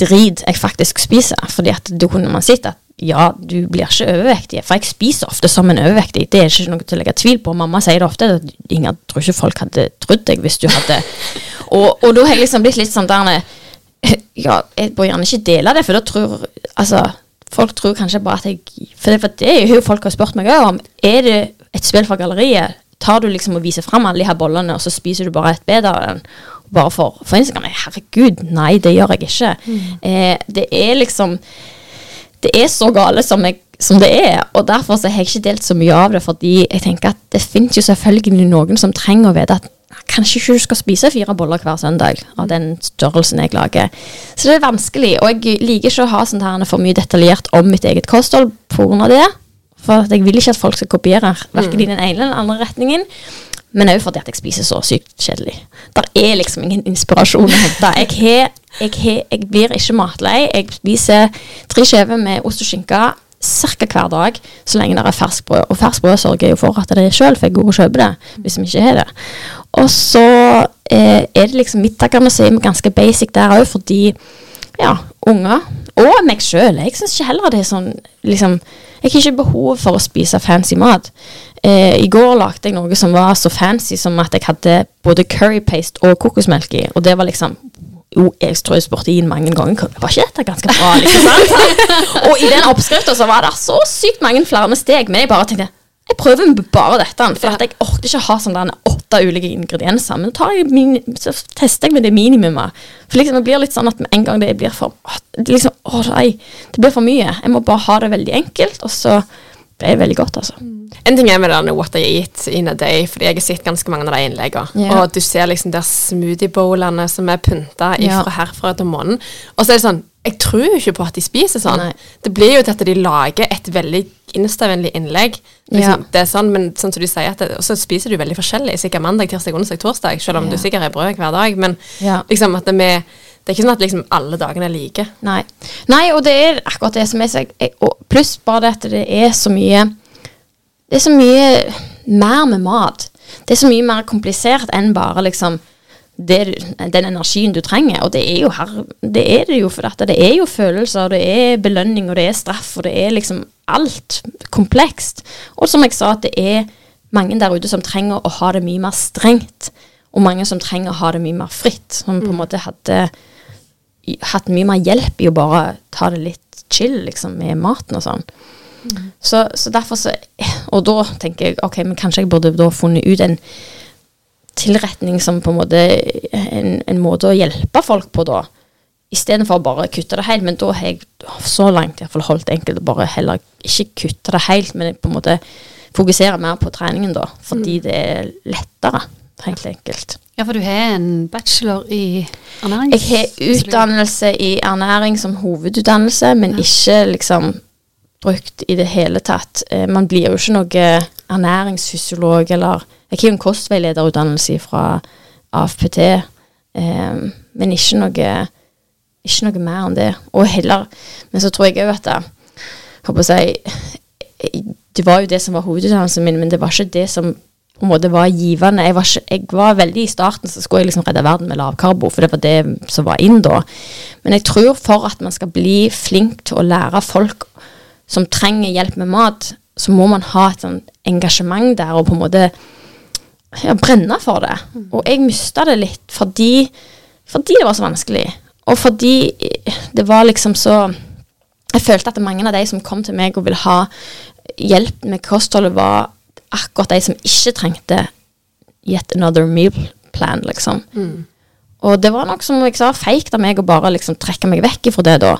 drit jeg faktisk spiser. Fordi at da kunne man sett at ja, du blir ikke overvektig. For jeg spiser ofte som en overvektig. Det er ikke noe til å legge tvil på. Mamma sier det ofte. at Inger, tror ikke folk hadde trodd deg hvis du hadde Og, og da har jeg liksom blitt litt sånn der Ja, jeg bør gjerne ikke dele det, for da tror Altså, folk tror kanskje bare at jeg For det, for det er jo folk har spurt meg om. Er det et spill for galleriet? Tar du liksom og viser fram alle de her bollene, og så spiser du bare et bedre av den? Bare for, for Instagram? Herregud, nei, det gjør jeg ikke. Eh, det er liksom det er så gale som, jeg, som det er, og derfor så har jeg ikke delt så mye av det, fordi jeg tenker at det finnes jo selvfølgelig noen som trenger å vite at kanskje ikke du skal spise fire boller hver søndag av den størrelsen jeg lager. Så det er vanskelig, og jeg liker ikke å ha sånt her for mye detaljert om mitt eget kosthold av det, for jeg vil ikke at folk skal kopiere hverken i den ene eller den andre retningen. Men òg fordi at jeg spiser så sykt kjedelig. Der er liksom ingen inspirasjon å hente. Jeg, jeg, har- jeg blir ikke matlei. Jeg spiser tre skjever med ost og skinke ca. hver dag, så lenge det er ferskbrød. Og ferskbrød sørger jeg jo for at det er sjøl, for jeg går og kjøper det hvis vi ikke har det. Og så eh, er det liksom middagene som er ganske basic der òg, fordi ja, unger og meg sjøl. Jeg syns ikke heller det er sånn liksom, Jeg har ikke behov for å spise fancy mat. Eh, I går lagde jeg noe som var så fancy som at jeg hadde både curry paste og kokosmelk i, og det var liksom jo, jeg tror jeg spurte inn mange ganger Var ikke dette ganske bra? liksom sant? Og i den oppskrifta så var det så sykt mange flere steg, men jeg bare tenkte jeg prøver bare dette, for at jeg orker ikke ha sånn åtte ulike ingredienser. Men tar jeg min, så tester jeg med det minimumet. For liksom det blir litt sånn at med en gang det blir for det, liksom, å nei, det blir for mye. Jeg må bare ha det veldig enkelt, og så ble det veldig godt, altså. En ting er med denne what I eat in a day, fordi jeg har sett ganske mange av de innleggene. Yeah. Og du ser liksom der smoothie-bowlene som er pynta ifra herfra til månen. Og så er det sånn Jeg tror jo ikke på at de spiser sånn. Nei. Det blir jo til at de lager et veldig instavennlig innlegg. Liksom, Ja. Det er sånn, men sånn som du sier, at det, så spiser du veldig forskjellig. Sikkert mandag, tirsdag, onsdag, torsdag, selv om Ja. du sikkert har brød hver dag. Men Ja. liksom at det, med, det er ikke sånn at liksom alle dagene er like. Nei. Nei, og det er akkurat det som er så Pluss bare det at det er så mye Det er så mye mer med mat. Det er så mye mer komplisert enn bare liksom det, den energien du trenger. Og det er jo her Det er det jo, for dette. Det er jo følelser, det er belønning, og det er straff, og det er liksom alt komplekst. Og som jeg sa, at det er mange der ute som trenger å ha det mye mer strengt. Og mange som trenger å ha det mye mer fritt. Som på en måte hadde hatt mye mer hjelp i å bare ta det litt chill liksom, med maten og sånn. Så, så derfor så Og da tenker jeg ok, men kanskje jeg burde da funnet ut en tilretning som på en måte En, en måte å hjelpe folk på da. Istedenfor å bare kutte det helt. Men da har jeg så langt i hvert fall holdt enkelt å bare heller ikke kutte det helt, men på en måte fokusere mer på treningen da. Fordi det er lettere, helt enkelt. Ja, for du har en bachelor i ernæring? Jeg har utdannelse i ernæring som hovedutdannelse, men ikke liksom brukt i det hele tatt. Eh, man blir jo ikke noe ernæringsfysiolog eller Jeg har jo en kostveilederutdannelse fra AFPT, eh, men ikke noe ikke noe mer enn det. Og heller Men så tror jeg òg at det, håper jeg, det var jo det som var hovedutdannelsen min, men det var ikke det som på en måte var givende. Jeg var, ikke, jeg var veldig I starten så skulle jeg liksom redde verden med lavkarbo, for det var det som var inn da. Men jeg tror for at man skal bli flink til å lære folk som trenger hjelp med mat, så må man ha et sånn engasjement der og på en måte ja, brenne for det. Og jeg mista det litt fordi, fordi det var så vanskelig. Og fordi det var liksom så Jeg følte at mange av de som kom til meg og ville ha hjelp med kostholdet, var akkurat de som ikke trengte yet another meal plan, liksom. Og det var nok som jeg sa, feigt av meg å bare liksom trekke meg vekk fra det da.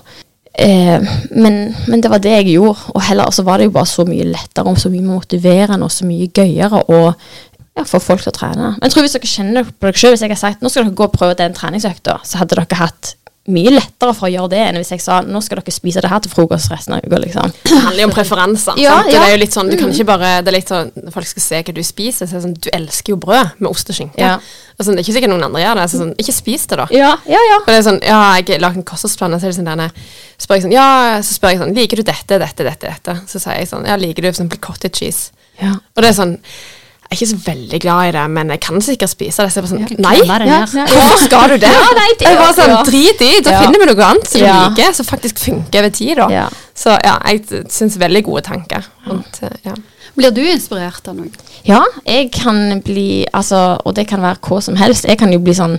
Eh, men, men det var det jeg gjorde, og heller så var det jo bare så mye lettere og så mye motiverende og så mye gøyere å ja, få folk til å trene. Men jeg tror hvis dere kjenner på dere selv, hvis jeg har sagt nå skal dere gå og prøve den treningsøkta, så hadde dere hatt mye lettere for å gjøre det enn hvis jeg sa nå skal dere spise det her til frokost resten av uka. liksom. Det handler jo om preferanser. Ja, ja. Det er jo litt sånn, du kan ikke bare, det er litt sånn, Når folk skal se hva du spiser, så er det sånn Du elsker jo brød med ost og skinke. Ja. Altså, det er ikke sikkert noen andre gjør det. Så sånn, ikke spis det, da. Ja, ja, ja. Og det er sånn, ja, jeg har lagd en kostholdsplan, og så sånn derne, spør jeg sånn, ja, så spør jeg sånn, liker du dette, dette, dette, dette? Så sier jeg sånn, ja, liker du eksempel cottage cheese? ja. Og det er sånn, er ikke så veldig glad i det, men jeg kan sikkert spise det. Så jeg bare sånn, nei, er Ja, ja. hvorfor skal du det? Ja, nei, det- jeg bare sånn, drit i, da Ja. finner vi noe annet som du Ja. liker, som faktisk funker over tid da. Ja. Så ja, jeg synes veldig gode tanker. rundt, eh, ja. Blir du inspirert av noe? Ja, jeg kan bli Altså, og det kan være hva som helst. Jeg kan jo bli sånn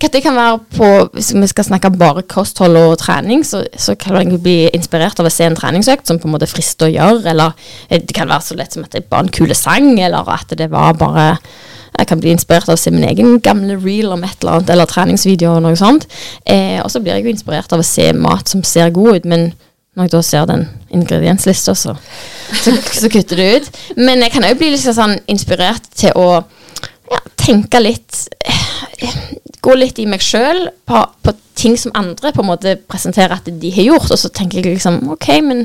det kan være på, Hvis vi skal snakke bare kosthold og trening, så, så kan jeg bli inspirert av å se en treningsøkt som på en måte frister å gjøre, eller eh, det kan være så lett som at det er bare en kule sang, eller at det var bare Jeg kan bli inspirert av å se min egen gamle reel om et eller annet, eller treningsvideo og noe sånt. Eh, og så blir jeg jo inspirert av å se mat som ser god ut, men når jeg da ser den ingredienslista, så, så, så kutter det ut. Men jeg kan òg bli litt sånn inspirert til å ja, tenke litt eh, Gå litt i meg sjøl på, på ting som andre på en måte presenterer at de har gjort, og så tenker jeg liksom OK, men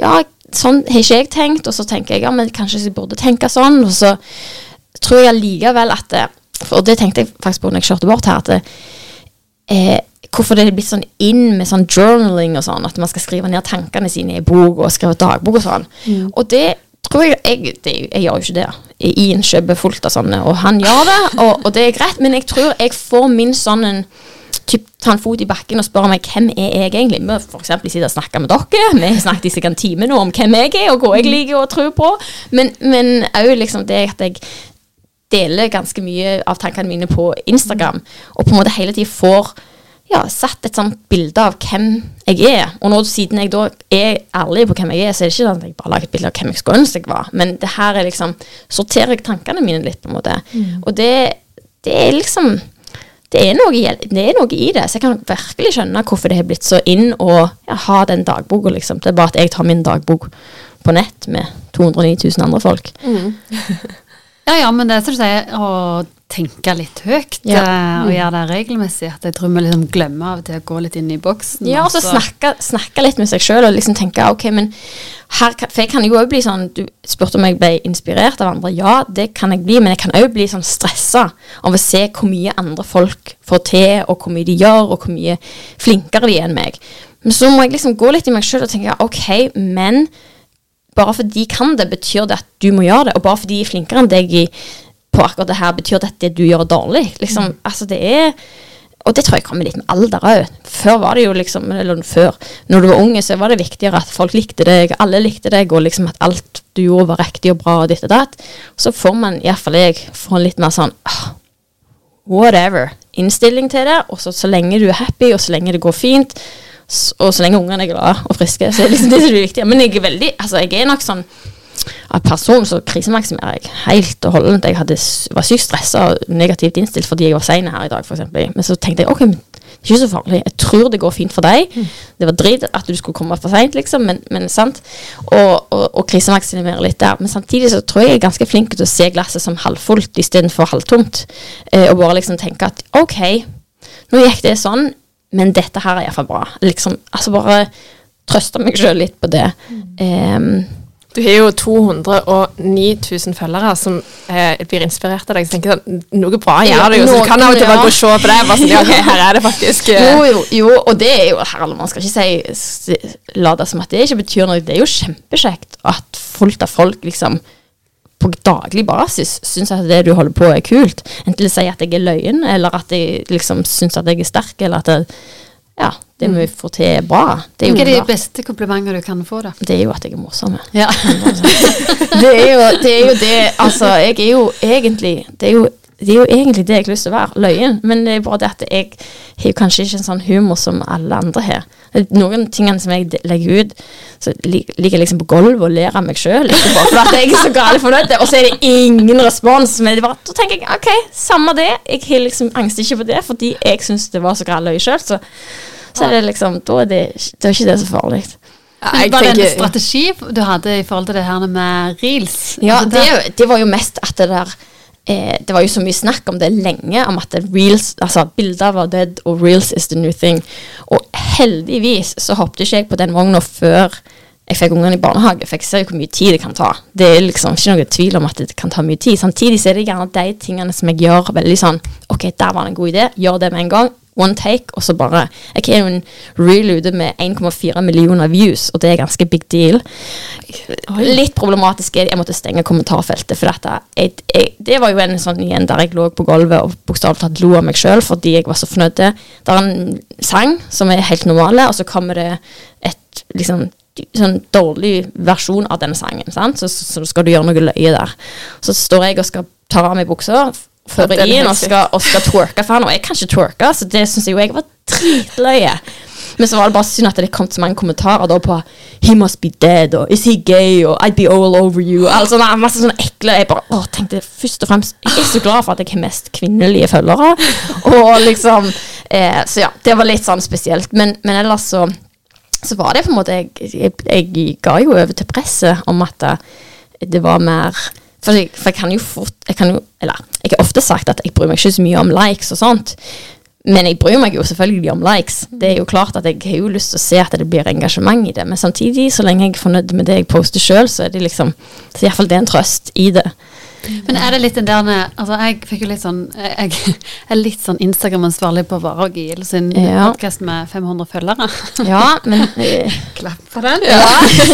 ja, sånn har ikke jeg tenkt, og så tenker jeg ja, men kanskje jeg burde tenke sånn, og så tror jeg allikevel at det, Og det tenkte jeg faktisk på når jeg kjørte bort her, at det, eh, hvorfor det er blitt sånn inn med sånn journaling og sånn, at man skal skrive ned tankene sine i bok og skrive dagbok og sånn. Og det tror jeg jeg, det, jeg gjør jo ikke det. I innkjøpet fullt av sånne, og han gjør det, og, og det er greit, men jeg tror jeg får min sånn typ, ta en fot i bakken og spørre meg hvem er jeg egentlig. Vi eksempel sitter og snakker med dere. Vi snakket i sikkert en time nå om hvem jeg er, og hva jeg liker å tro på. Men, men òg liksom det at jeg deler ganske mye av tankene mine på Instagram, og på en måte hele tiden får ja, satt et sånt bilde av hvem jeg er. Og nå siden jeg da er ærlig på hvem jeg er, så er det ikke sånn at jeg bare lager et bilde av hvem jeg skulle ønske jeg var. Men det her er liksom Sorterer jeg tankene mine litt, på en måte. Og det, det er liksom det er, noe, det er noe i det, så jeg kan virkelig skjønne hvorfor det har blitt så inn å ja, ha den dagboka, liksom. Det er bare at jeg tar min dagbok på nett med 209 000 andre folk. Ja, ja, men det er som du sier, å tenke litt høyt Ja. eh, og gjøre det regelmessig. At jeg tror vi liksom glemmer av og til å gå litt inn i boksen. Ja, og så snakke, snakke litt med seg sjøl og liksom tenke ok, men her kan, For jeg kan jo òg bli sånn Du spurte om jeg ble inspirert av andre. Ja, det kan jeg bli, men jeg kan òg bli sånn stressa av å se hvor mye andre folk får til, og hvor mye de gjør, og hvor mye flinkere de er enn meg. Men så må jeg liksom gå litt i meg sjøl og tenke ok, men bare fordi de kan det, betyr det at du må gjøre det. Og bare fordi de er flinkere enn deg i, på akkurat det her, betyr det at det du gjør er dårlig. Liksom, altså det er Og det tror jeg kommer litt med alder òg. Før var det jo liksom Eller før. Når du var unge, så var det viktigere at folk likte deg, alle likte deg, og liksom at alt du gjorde var riktig og bra og ditt og datt. Så får man, iallfall jeg, får en litt mer sånn ah, whatever. Innstilling til det, og så, så lenge du er happy, og så lenge det går fint, og så lenge ungene er glade og friske, så er det liksom det som er viktig. Men jeg er veldig, altså jeg er nok sånn av person så krisemaksimerer jeg helt og holdent. Jeg hadde, var sykt stressa og negativt innstilt fordi jeg var sein her i dag, f.eks. Men så tenkte jeg ok, det er ikke så farlig. Jeg tror det går fint for deg. Det var dritt at du skulle komme for seint, liksom, men, men sant. Og, og, og krisemaksimere litt der. Men samtidig så tror jeg jeg er ganske flink til å se glasset som halvfullt istedenfor halvtomt. Eh, og bare liksom tenke at ok, nå gikk det sånn, men dette her er iallfall bra. Liksom, altså bare trøste meg sjøl litt på det. Em, Du har jo 209 000 følgere som eh, blir inspirert av deg. Så tenker jeg sånn, Noe bra gjør du jo, så du kan av og til bare gå og se på det. Bare sånn, ja, her er det faktisk eh, Jo, jo, jo, og det er jo herlig, Man skal ikke si s- late som at det ikke betyr noe. Det er jo kjempekjekt at fullt av folk liksom på daglig basis syns at det du holder på er kult. Enten å si at jeg er løyen, eller at jeg liksom syns at jeg er sterk, eller at jeg, ja, det vi får til er bra. Det er, Hva er de beste komplimenter du kan få, da? det er jo at jeg er morsom. Ja. det, er jo, det er jo det Altså, jeg er jo egentlig Det er jo, det er jo egentlig det jeg har lyst til å være. Løyen. Men det er bare det at jeg har kanskje ikke en sånn humor som alle andre har. Noen tingene som jeg legger ut, så ligger jeg liksom på gulvet og ler av meg sjøl og så er det ingen respons. Men det bare, da tenker jeg OK, samme det. Jeg har liksom angst ikke på det, fordi jeg syns det var så galt løye sjøl. Så, så er det liksom Da er det, det er ikke det så farlig. ja, jeg var det en strategi du hadde i forhold til det her med reels? Ja, Altså, det, det var jo mest at det der eh, Det var jo så mye snakk om det lenge, om at reels, altså bilder var dead, og reels is the new thing. Og heldigvis så hoppet ikke jeg på den vogna før jeg fikk ungene i barnehage, for jeg ser jo hvor mye tid det kan ta. Det er liksom ikke noe tvil om at det kan ta mye tid. Samtidig så er det gjerne de tingene som jeg gjør veldig sånn OK, der var det en god idé, gjør det med en gang. One take, og så bare Jeg er jo en reel ute med 1,4 millioner views, og det er ganske big deal. Litt problematisk er det jeg måtte stenge kommentarfeltet. For dette, jeg, jeg, det var jo en sånn igjen der jeg lå på gulvet og bokstavelig talt lo av meg sjøl fordi jeg var så fornøyd. Det er en sang som er helt normale, og så kommer det et liksom sånn dårlig versjon av denne sangen. Sant? Så, så, så skal du gjøre noe løye der. Så står jeg og skal ta av meg buksa, inn og skal, og skal twerke for han, og jeg kan ikke twerke, så det syns jeg jo jeg var dritløye. Men så var det bare synd at det kom så mange kommentarer da på He must be dead, og Is he gay, og I'd be all over you. Altså, nei, masse sånne ekle Jeg bare å, tenkte først og fremst Jeg er så glad for at jeg har mest kvinnelige følgere. Og liksom eh, Så ja, det var litt sånn spesielt. Men, men ellers så så var det på en måte Jeg, jeg, jeg ga jo over til presset om at det var mer for jeg, for jeg kan jo fort jeg kan jo, Eller jeg har ofte sagt at jeg bryr meg ikke så mye om likes og sånt. Men jeg bryr meg jo selvfølgelig om likes. Det er jo klart at jeg har jo lyst til å se at det blir engasjement i det. Men samtidig, så lenge jeg er fornøyd med det jeg poster sjøl, så er det liksom Så iallfall det er en trøst i det. Men er det litt den der Altså, jeg fikk jo litt sånn Jeg er litt sånn Instagram-ansvarlig på Vara og GIL sin Ja. podkast med 500 følgere. Ja, men eh, Klapp for den. Ja.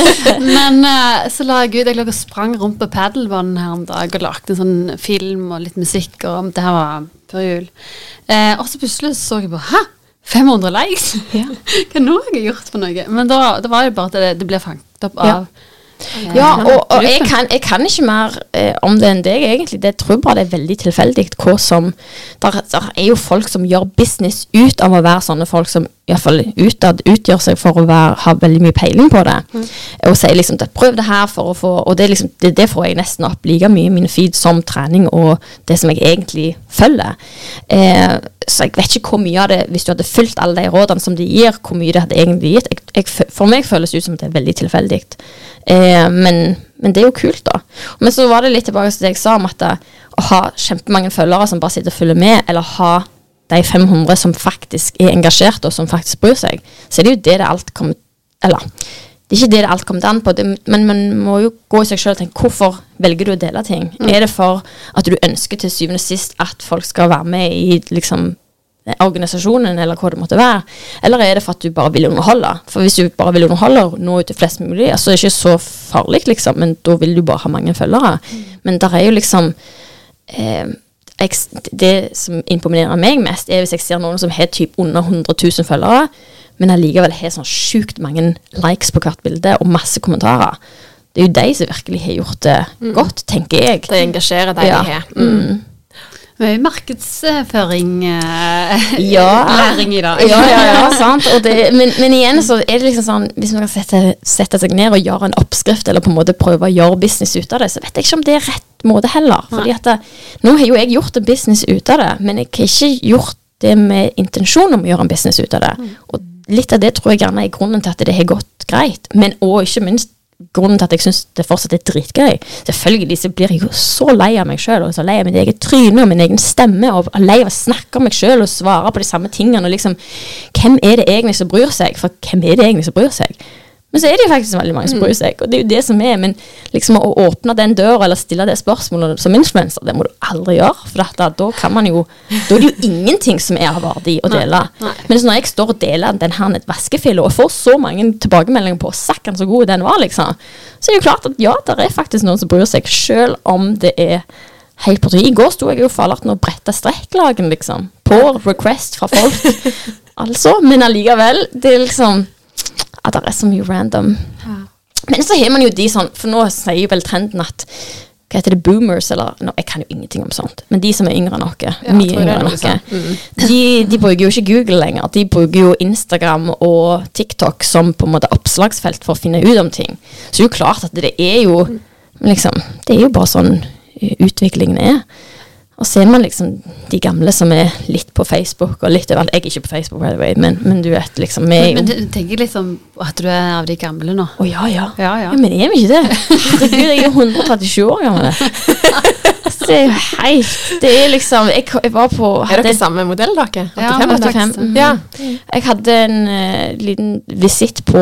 Men eh, så la jeg ut Jeg lå og sprang rundt på padelbanen her en dag og lagde en sånn film og litt musikk. Og det her var før jul. Eh, og så plutselig så jeg bare Hæ? 500 likes? Ja. Hva nå har jeg gjort for noe? Men da, da var det bare at det, det ble fanget opp av eh, Ja, og, og jeg, kan, jeg kan ikke mer eh, om det enn deg, egentlig. Det tror jeg bare det er veldig tilfeldig hva som der, der er jo folk som gjør business ut av å være sånne folk som iallfall utad utgjør seg for å være, ha veldig mye peiling på det. Og sier liksom at 'prøv det her for å få Og det, liksom, det, det får jeg nesten opp like mye i mine feed som trening og det som jeg egentlig følger. Eh, så jeg vet ikke hvor mye av det, hvis du hadde fulgt alle de rådene som de gir, hvor mye det hadde egentlig gitt. Jeg, jeg, for meg føles det ut som at det er veldig tilfeldig. Eh, men, men det er jo kult, da. Men så var det litt tilbake til det jeg sa om at å ha kjempemange følgere som bare sitter og følger med, eller ha de 500 som faktisk er engasjerte, og som faktisk bryr seg, så er det jo det det alt kommer Eller det er ikke det det alt kommer an på, det, men man må jo gå i seg sjøl og tenke hvorfor velger du å dele ting? Er det for at du ønsker til syvende og sist at folk skal være med i liksom organisasjonen, eller hva det måtte være? Eller er det for at du bare vil underholde? For hvis du bare vil underholde og nå ut til flest mulig, så er det ikke så farlig, liksom, men da vil du bare ha mange følgere. Men der er jo liksom eh, jeg, Det som imponerer meg mest, er hvis jeg ser noen som har typ under 100 000 følgere, men allikevel har sånn sjukt mange likes på hvert bilde og masse kommentarer. Det er jo de som virkelig har gjort det godt, tenker jeg. De engasjerer de Ja. de har. Mm. Mye markedsføring eh, Ja. i dag. Ja, ja, ja, sant. Det, men, men igjen så er det liksom sånn Hvis man kan sette, sette seg ned og gjøre en oppskrift, eller på en måte prøve å gjøre business ut av det, så vet jeg ikke om det er rett måte heller. Fordi at det, Nå har jo jeg gjort en business ut av det, men jeg har ikke gjort det med intensjon om å gjøre en business ut av det. Og litt av det tror jeg gjerne er grunnen til at det har gått greit. Men òg ikke minst grunnen til at jeg syns det fortsatt er dritgøy. Selvfølgelig så blir jeg jo så lei av meg sjøl, og så lei av mitt eget tryne og min egen stemme, og lei av å snakke om meg sjøl og svare på de samme tingene. og liksom, Hvem er det egentlig som bryr seg? For hvem er det egentlig som bryr seg? Men så er det jo faktisk veldig mange som bryr seg, og det er jo det som er. Men liksom å åpne den døra eller stille det spørsmålet som influenser, det må du aldri gjøre. For dette, da, kan man jo Da er det jo ingenting som er av verdi å dele. nei. Men så når jeg står og deler den her vaskefilla og får så mange tilbakemeldinger på sakken så god den var, liksom, så er det jo klart at ja, det er faktisk noen som bryr seg, selv om det er helt på trynet. I går sto jeg jo fallaten og bretta strekklagen, liksom. På request fra folk. altså. Men allikevel, det er liksom Ja, det er så mye random. Men så har man jo de sånn, for nå sier jo vel trenden at hva heter det, boomers, eller no, Jeg kan jo ingenting om sånt. Men de som er yngre enn oss, ja, mye yngre enn oss, sånt. de, de bruker jo ikke Google lenger. De bruker jo Instagram og TikTok som på en måte oppslagsfelt for å finne ut om ting. Så det er jo klart at det er jo liksom Det er jo bare sånn utviklingen er. Og så er man liksom de gamle som er litt på Facebook og litt overalt. Jeg er ikke på Facebook, by the way, men, men du vet liksom vi Men, men du tenker liksom at du er av de gamle nå? Å ja, ja. Ja, ja. Men er vi ikke det? Herregud, jeg er jo 137 år gammel. Så det er jo helt Det er liksom Jeg, jeg var på Er dere samme modell, dere? Ja, 85? 85. faktisk. Ja. Jeg hadde en uh, liten visitt på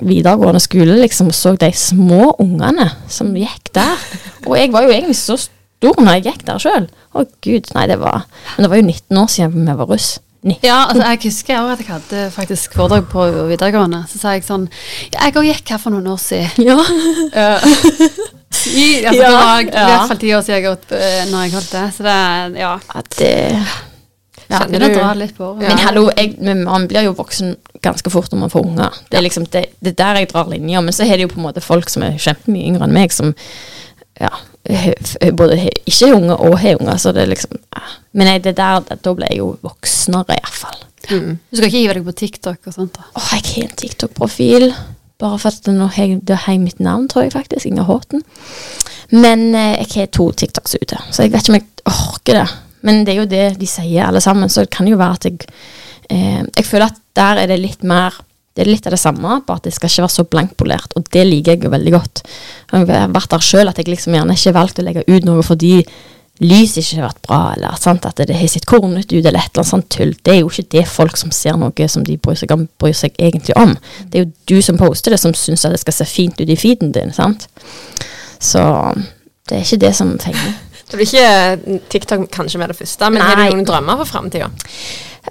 videregående skole, liksom, og så de små ungene som gikk der. Og jeg var jo egentlig så stor når jeg gikk der sjøl. Å gud, nei, det var Men det var jo 19 år siden vi var russ. 19. Ja, altså jeg husker også at jeg hadde faktisk foredrag på videregående. Så sa jeg sånn ja, Jeg òg gikk her for noen år siden. Ja. I, altså, Ja, det var i hvert fall ti år siden jeg gått eh, når jeg holdt det. Så det ja. At det ja Kjenner det drar litt på året. Men hallo, jeg, man blir jo voksen ganske fort når man får unger. Det er liksom det, det er der jeg drar linja. Men så er det jo på en måte folk som er kjempemye yngre enn meg, som ja, både ikke har unger og har unger. Så det er liksom ja. Men jeg, det der, da ble jeg jo voksnere, iallfall. Mm. Du skal ikke hive deg på TikTok og sånt? da? Åh, jeg har en TikTok-profil. Bare for at nå har det har jeg mitt navn, tror jeg faktisk. Inger Håten. Men eh, jeg har to TikToks ute, så jeg vet ikke om jeg orker det. Men det er jo det de sier, alle sammen, så det kan jo være at jeg eh, Jeg føler at der er det litt mer Det er litt av det samme, bare at det skal ikke være så blankpolert, og det liker jeg jo veldig godt. Jeg har vært der sjøl at jeg liksom gjerne ikke valgt å legge ut noe fordi lyset ikke har vært bra, eller sant, at det har sett kornete ut, eller et eller annet sånt tull. Det er jo ikke det folk som ser noe som de bryr seg om, bryr seg egentlig om. Det er jo du som poster det, som syns at det skal se fint ut i feeden din, sant. Så det er ikke det som fenger. Det blir ikke TikTok kanskje med det første, men har Nei. du noen drømmer for framtida?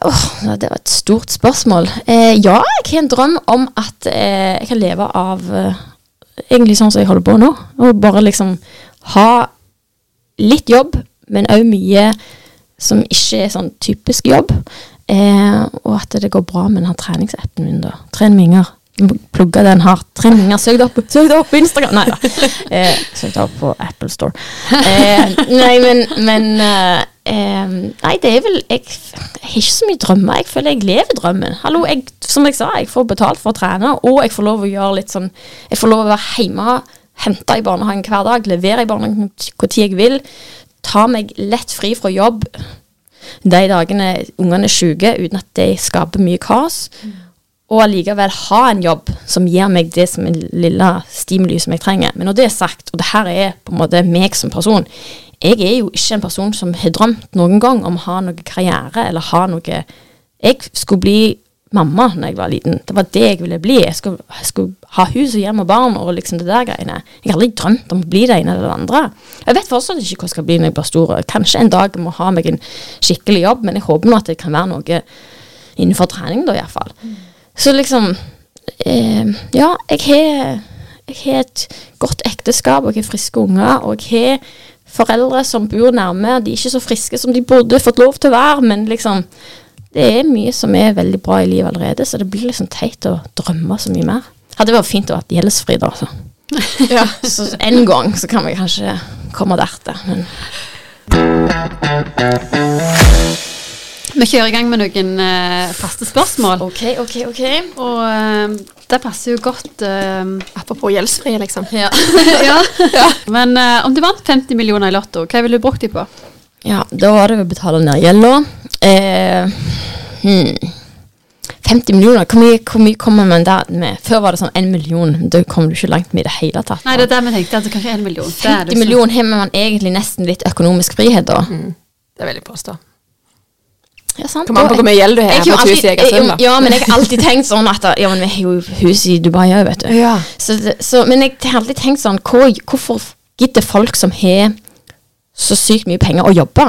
Åh, det var et stort spørsmål. Eh, ja, jeg har en drøm om at eh, jeg kan leve av eh, egentlig sånn som jeg holder på nå. Og bare liksom ha litt jobb, men òg mye som ikke er sånn typisk jobb. Eh, og at det går bra med den her treningsappen min, da. Tren minger. Inger. Plugga den hardt. Tren minger. Søk det opp, søk det opp på Instagram! Nei da. Eh, søk det opp på Apple Store. Eh, nei, men, men eh, Nei, det er vel jeg, har ikke så mye drømmer. Jeg føler jeg lever drømmen. Hallo, jeg, som jeg sa, jeg får betalt for å trene, og jeg får lov å gjøre litt sånn Jeg får lov å være hjemme, hente i barnehagen hver dag, levere i barnehagen når jeg vil, ta meg lett fri fra jobb de dagene ungene er syke, uten at det skaper mye kaos. Og allikevel ha en jobb som gir meg det som en lille stimuli som jeg trenger. Men når det er sagt, og det her er på en måte meg som person Jeg er jo ikke en person som har drømt noen gang om å ha noe karriere eller ha noe Jeg skulle bli mamma når jeg var liten. Det var det jeg ville bli. Jeg skulle, jeg skulle ha hus og hjem og barn og liksom det der greiene. Jeg har aldri drømt om å bli det ene eller det andre. Jeg vet fortsatt ikke hva jeg skal bli når jeg blir stor. Kanskje en dag må ha meg en skikkelig jobb, men jeg håper nå at det kan være noe innenfor trening, da iallfall. Så liksom eh, Ja, jeg har jeg har et godt ekteskap, og jeg har friske unger, og jeg har foreldre som bor nærme. De er ikke så friske som de burde fått lov til å være, men liksom Det er mye som er veldig bra i livet allerede, så det blir liksom teit å drømme så mye mer. Hadde vært fint å være gjeldsfri, da. Så. Ja. så en gang så kan vi kanskje komme dertil. Men Vi kjører i gang med noen uh, faste spørsmål. OK, OK, OK. Og uh, det passer jo godt uh, Apropos gjeldsfrie, liksom. ja. Men eh, om du vant 50 millioner i Lotto, hva ville du brukt dem på? Ja, da var det å betale ned gjelda. Eh, hmm. 50 millioner, hvor mye, hvor mye kommer man der med? Før var det sånn 1 million, da kom du ikke langt med i det hele tatt. Nei, det er det vi tenkte. Altså kanskje 1 million. Det er 50 liksom- millioner har man egentlig nesten litt økonomisk frihet da. Det vil jeg påstå. Ja, sant. Kommer an på hvor mye gjeld du har på et hus i Egersund, da. Ja, men jeg har alltid tenkt sånn at Ja, men vi har jo hus i Dubai òg, vet du. Ja. Så, så, men jeg har alltid tenkt sånn hvor, Hvorfor gidder folk som har så sykt mye penger, å jobbe?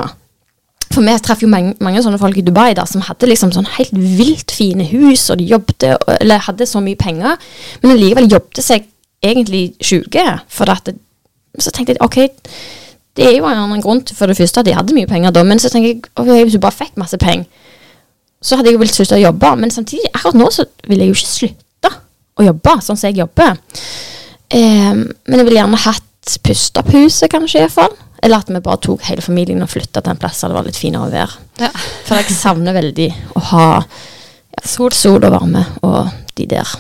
For vi treffer jo mange, mange sånne folk i Dubai da, som hadde liksom sånn helt vilt fine hus, og de jobbte, eller hadde så mye penger, men allikevel jobbet seg egentlig sjuke. For at det, så tenkte jeg ok, det er jo en annen grunn til for det første at de hadde mye penger da, men så tenker jeg okay, hvis du bare fikk masse penger, så hadde jeg jo villet slutte å jobbe. Men samtidig, akkurat nå så vil jeg jo ikke slutte å jobbe, sånn som jeg jobber. Um, men jeg ville gjerne hatt pustet opp huset, kanskje, iallfall. Eller at vi bare tok hele familien og flytta til en plass der det var litt finere vær. Ja. For jeg savner veldig å ha ja, sol, sol og varme og de der.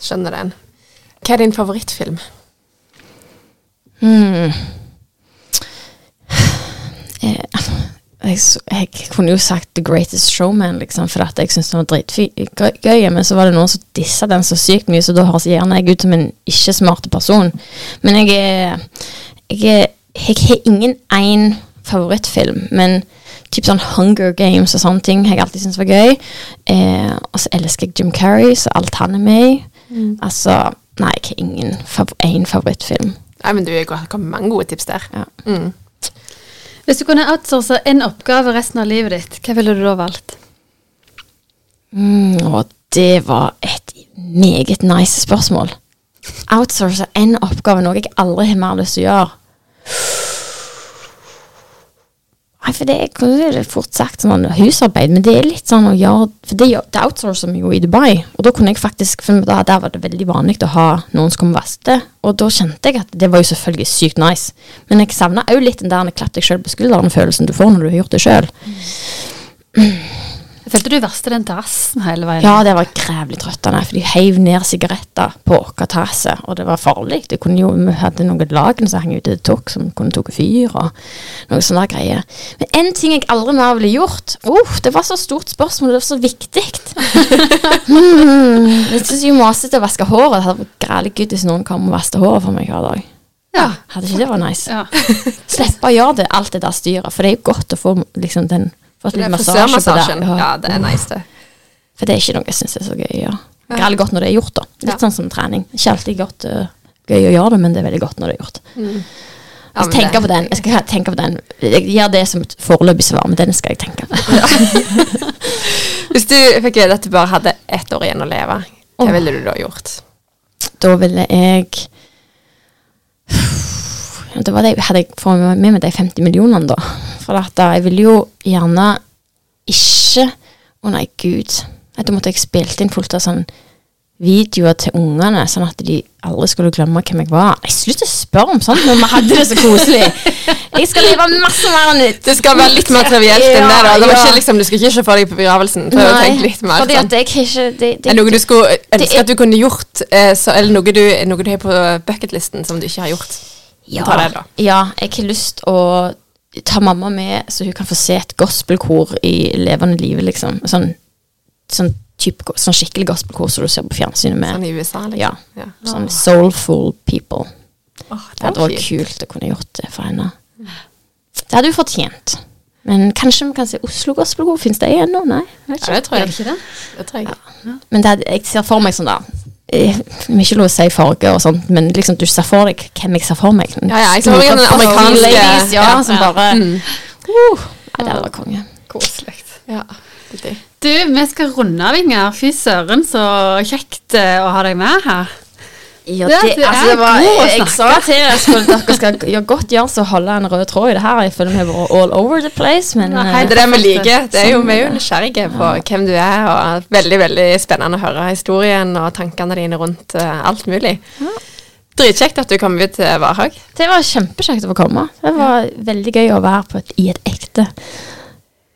Skjønner den. Hva er din favorittfilm? Hmm. Eh, jeg, jeg kunne jo sagt The Greatest Showman, liksom, for at jeg syntes den var dritgøy. Men så var det noen som dissa den så sykt mye, så da høres gjerne jeg ut som en ikke-smart person. Men jeg er Jeg, jeg har ingen én favorittfilm, men typ sånn Hunger Games og sånne ting har jeg alltid syntes var gøy. Eh, og så elsker jeg Jim Carrey, så alt han er med i. Altså Nei, jeg har ingen fav én favorittfilm. Nei, men du har mange gode tips der. Ja. Mm. Hvis du kunne outsource en oppgave resten av livet ditt, hva ville du da valgt? Mm, og det var et meget nice spørsmål. Outsource en oppgave, noe jeg aldri har mer lyst til å gjøre. Nei, for det er, fort sagt sånn husarbeid, men det er litt sånn å gjøre For det, det outsourcer vi jo i Dubai, og da kunne jeg faktisk For da, der var det veldig vanlig å ha noen som kom og vasket, og da kjente jeg at det var jo selvfølgelig sykt nice. Men jeg savna òg litt den der klapp deg sjøl på skulderen-følelsen du får når du har gjort det sjøl. Jeg følte du verste den terrassen hele veien. Ja, det var grævlig trøttende, for de heiv ned sigaretter på vår terrasse, og det var farlig. Det kunne jo, vi hadde noen lagen som hang ute i tok, som kunne tatt fyr, og noe sånne greier. Men en ting jeg aldri mer ville gjort uh, Det var så stort spørsmål, det var så viktig. mm, jeg syns jo masete å vaske håret. Det hadde vært grælig gud hvis noen kom og vasket håret for meg hver dag. Ja. Hadde ikke det vært nice? Ja. Slippe å gjøre det, alt det der styret, for det er jo godt å få liksom den få Det litt massasje på det. Ja, det er nice, det. For det er ikke noe jeg syns er så gøy gjøre. Det er veldig godt når det er gjort, da. Litt Ja. sånn som trening. Ikke alltid godt, uh, gøy å gjøre det, men det er veldig godt når det er gjort. Ja, Jeg tenker det- på den. Jeg skal tenke på den. Jeg gir det som et foreløpig svar, men den skal jeg tenke på. Hvis du fikk vite at du bare hadde ett år igjen å leve, hva ville du da gjort? Da ville jeg Da hadde jeg fått med meg de 50 millionene, da. For jeg ville jo gjerne ikke Å nei, gud. Da måtte jeg spilt inn fullt av sånn videoer til ungene, sånn at de aldri skulle glemme hvem jeg var. Jeg slutter å spørre om sånt når vi hadde det så koselig. Jeg skal leve masse mer enn nytt. Det skal være litt mer trivielt enn det. da Det var ikke liksom, Du skal ikke se for deg på begravelsen. Prøv å tenke litt mer fordi sånn. at jeg ikke det, det, noe du skulle ønske er- at du kunne gjort, eh, så, eller noe du, noe du har på bucketlisten som du ikke har gjort? Ja, ja, jeg har lyst å ta mamma med, så hun kan få se et gospelkor i levende livet, liksom. Sånn, sånn, type, sånn skikkelig gospelkor som du ser på fjernsynet med. Sånn i USA, liksom? Ja. ja. Sånn soulful people. Oh, Det hadde vært kult å kunne gjort det for henne. Det hadde hun fortjent. Men kanskje vi kan se Oslo gospelkor? Fins det ennå? Nei. jeg Ja, det tror jeg. ikke det? Det tror jeg. Men det hadde, jeg ser for meg sånn da eh, Det er ikke lov å si farge og sånt, men liksom du ser for deg hvem jeg ser for meg. Ja, ja, jeg ser for meg den amerikanske- ladies, ja, ja, som ja. bare Mm. uh, ja, Det hadde vært konge. Koselig. Ja. Du, vi skal runde av, Inger. Fy søren, så kjekt eh, å ha deg med her. Ja, Det- det, altså, det var, god å jeg sa til dere at dere skal ja, godt gjøre så holde en rød tråd i det her. Jeg føler vi har vært all over the place, men Nei, eh, Det er det vi liker. Det er jo, Sånn vi er jo er nysgjerrige på hvem du er, og veldig veldig spennende å høre historien og tankene dine rundt uh, alt mulig. Dritkjekt at du kom ut til Varhaug. det var kjempekjekt å få komme. Det var veldig gøy å være på et, i et ekte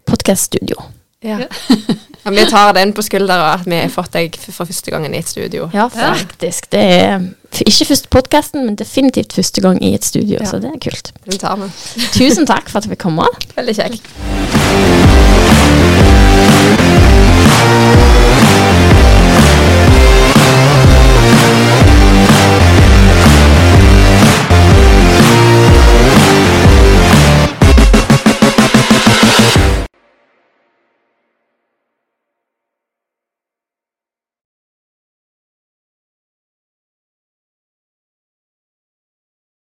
podkaststudio. Ja. Men vi tar den på skuldra at vi har fått deg for første gangen i et studio. Ja, faktisk. Det er ikke først podkasten, men definitivt første gang i et studio, ja. så det er kult. Den tar vi. Tusen takk for at vi kom. Veldig kjekt.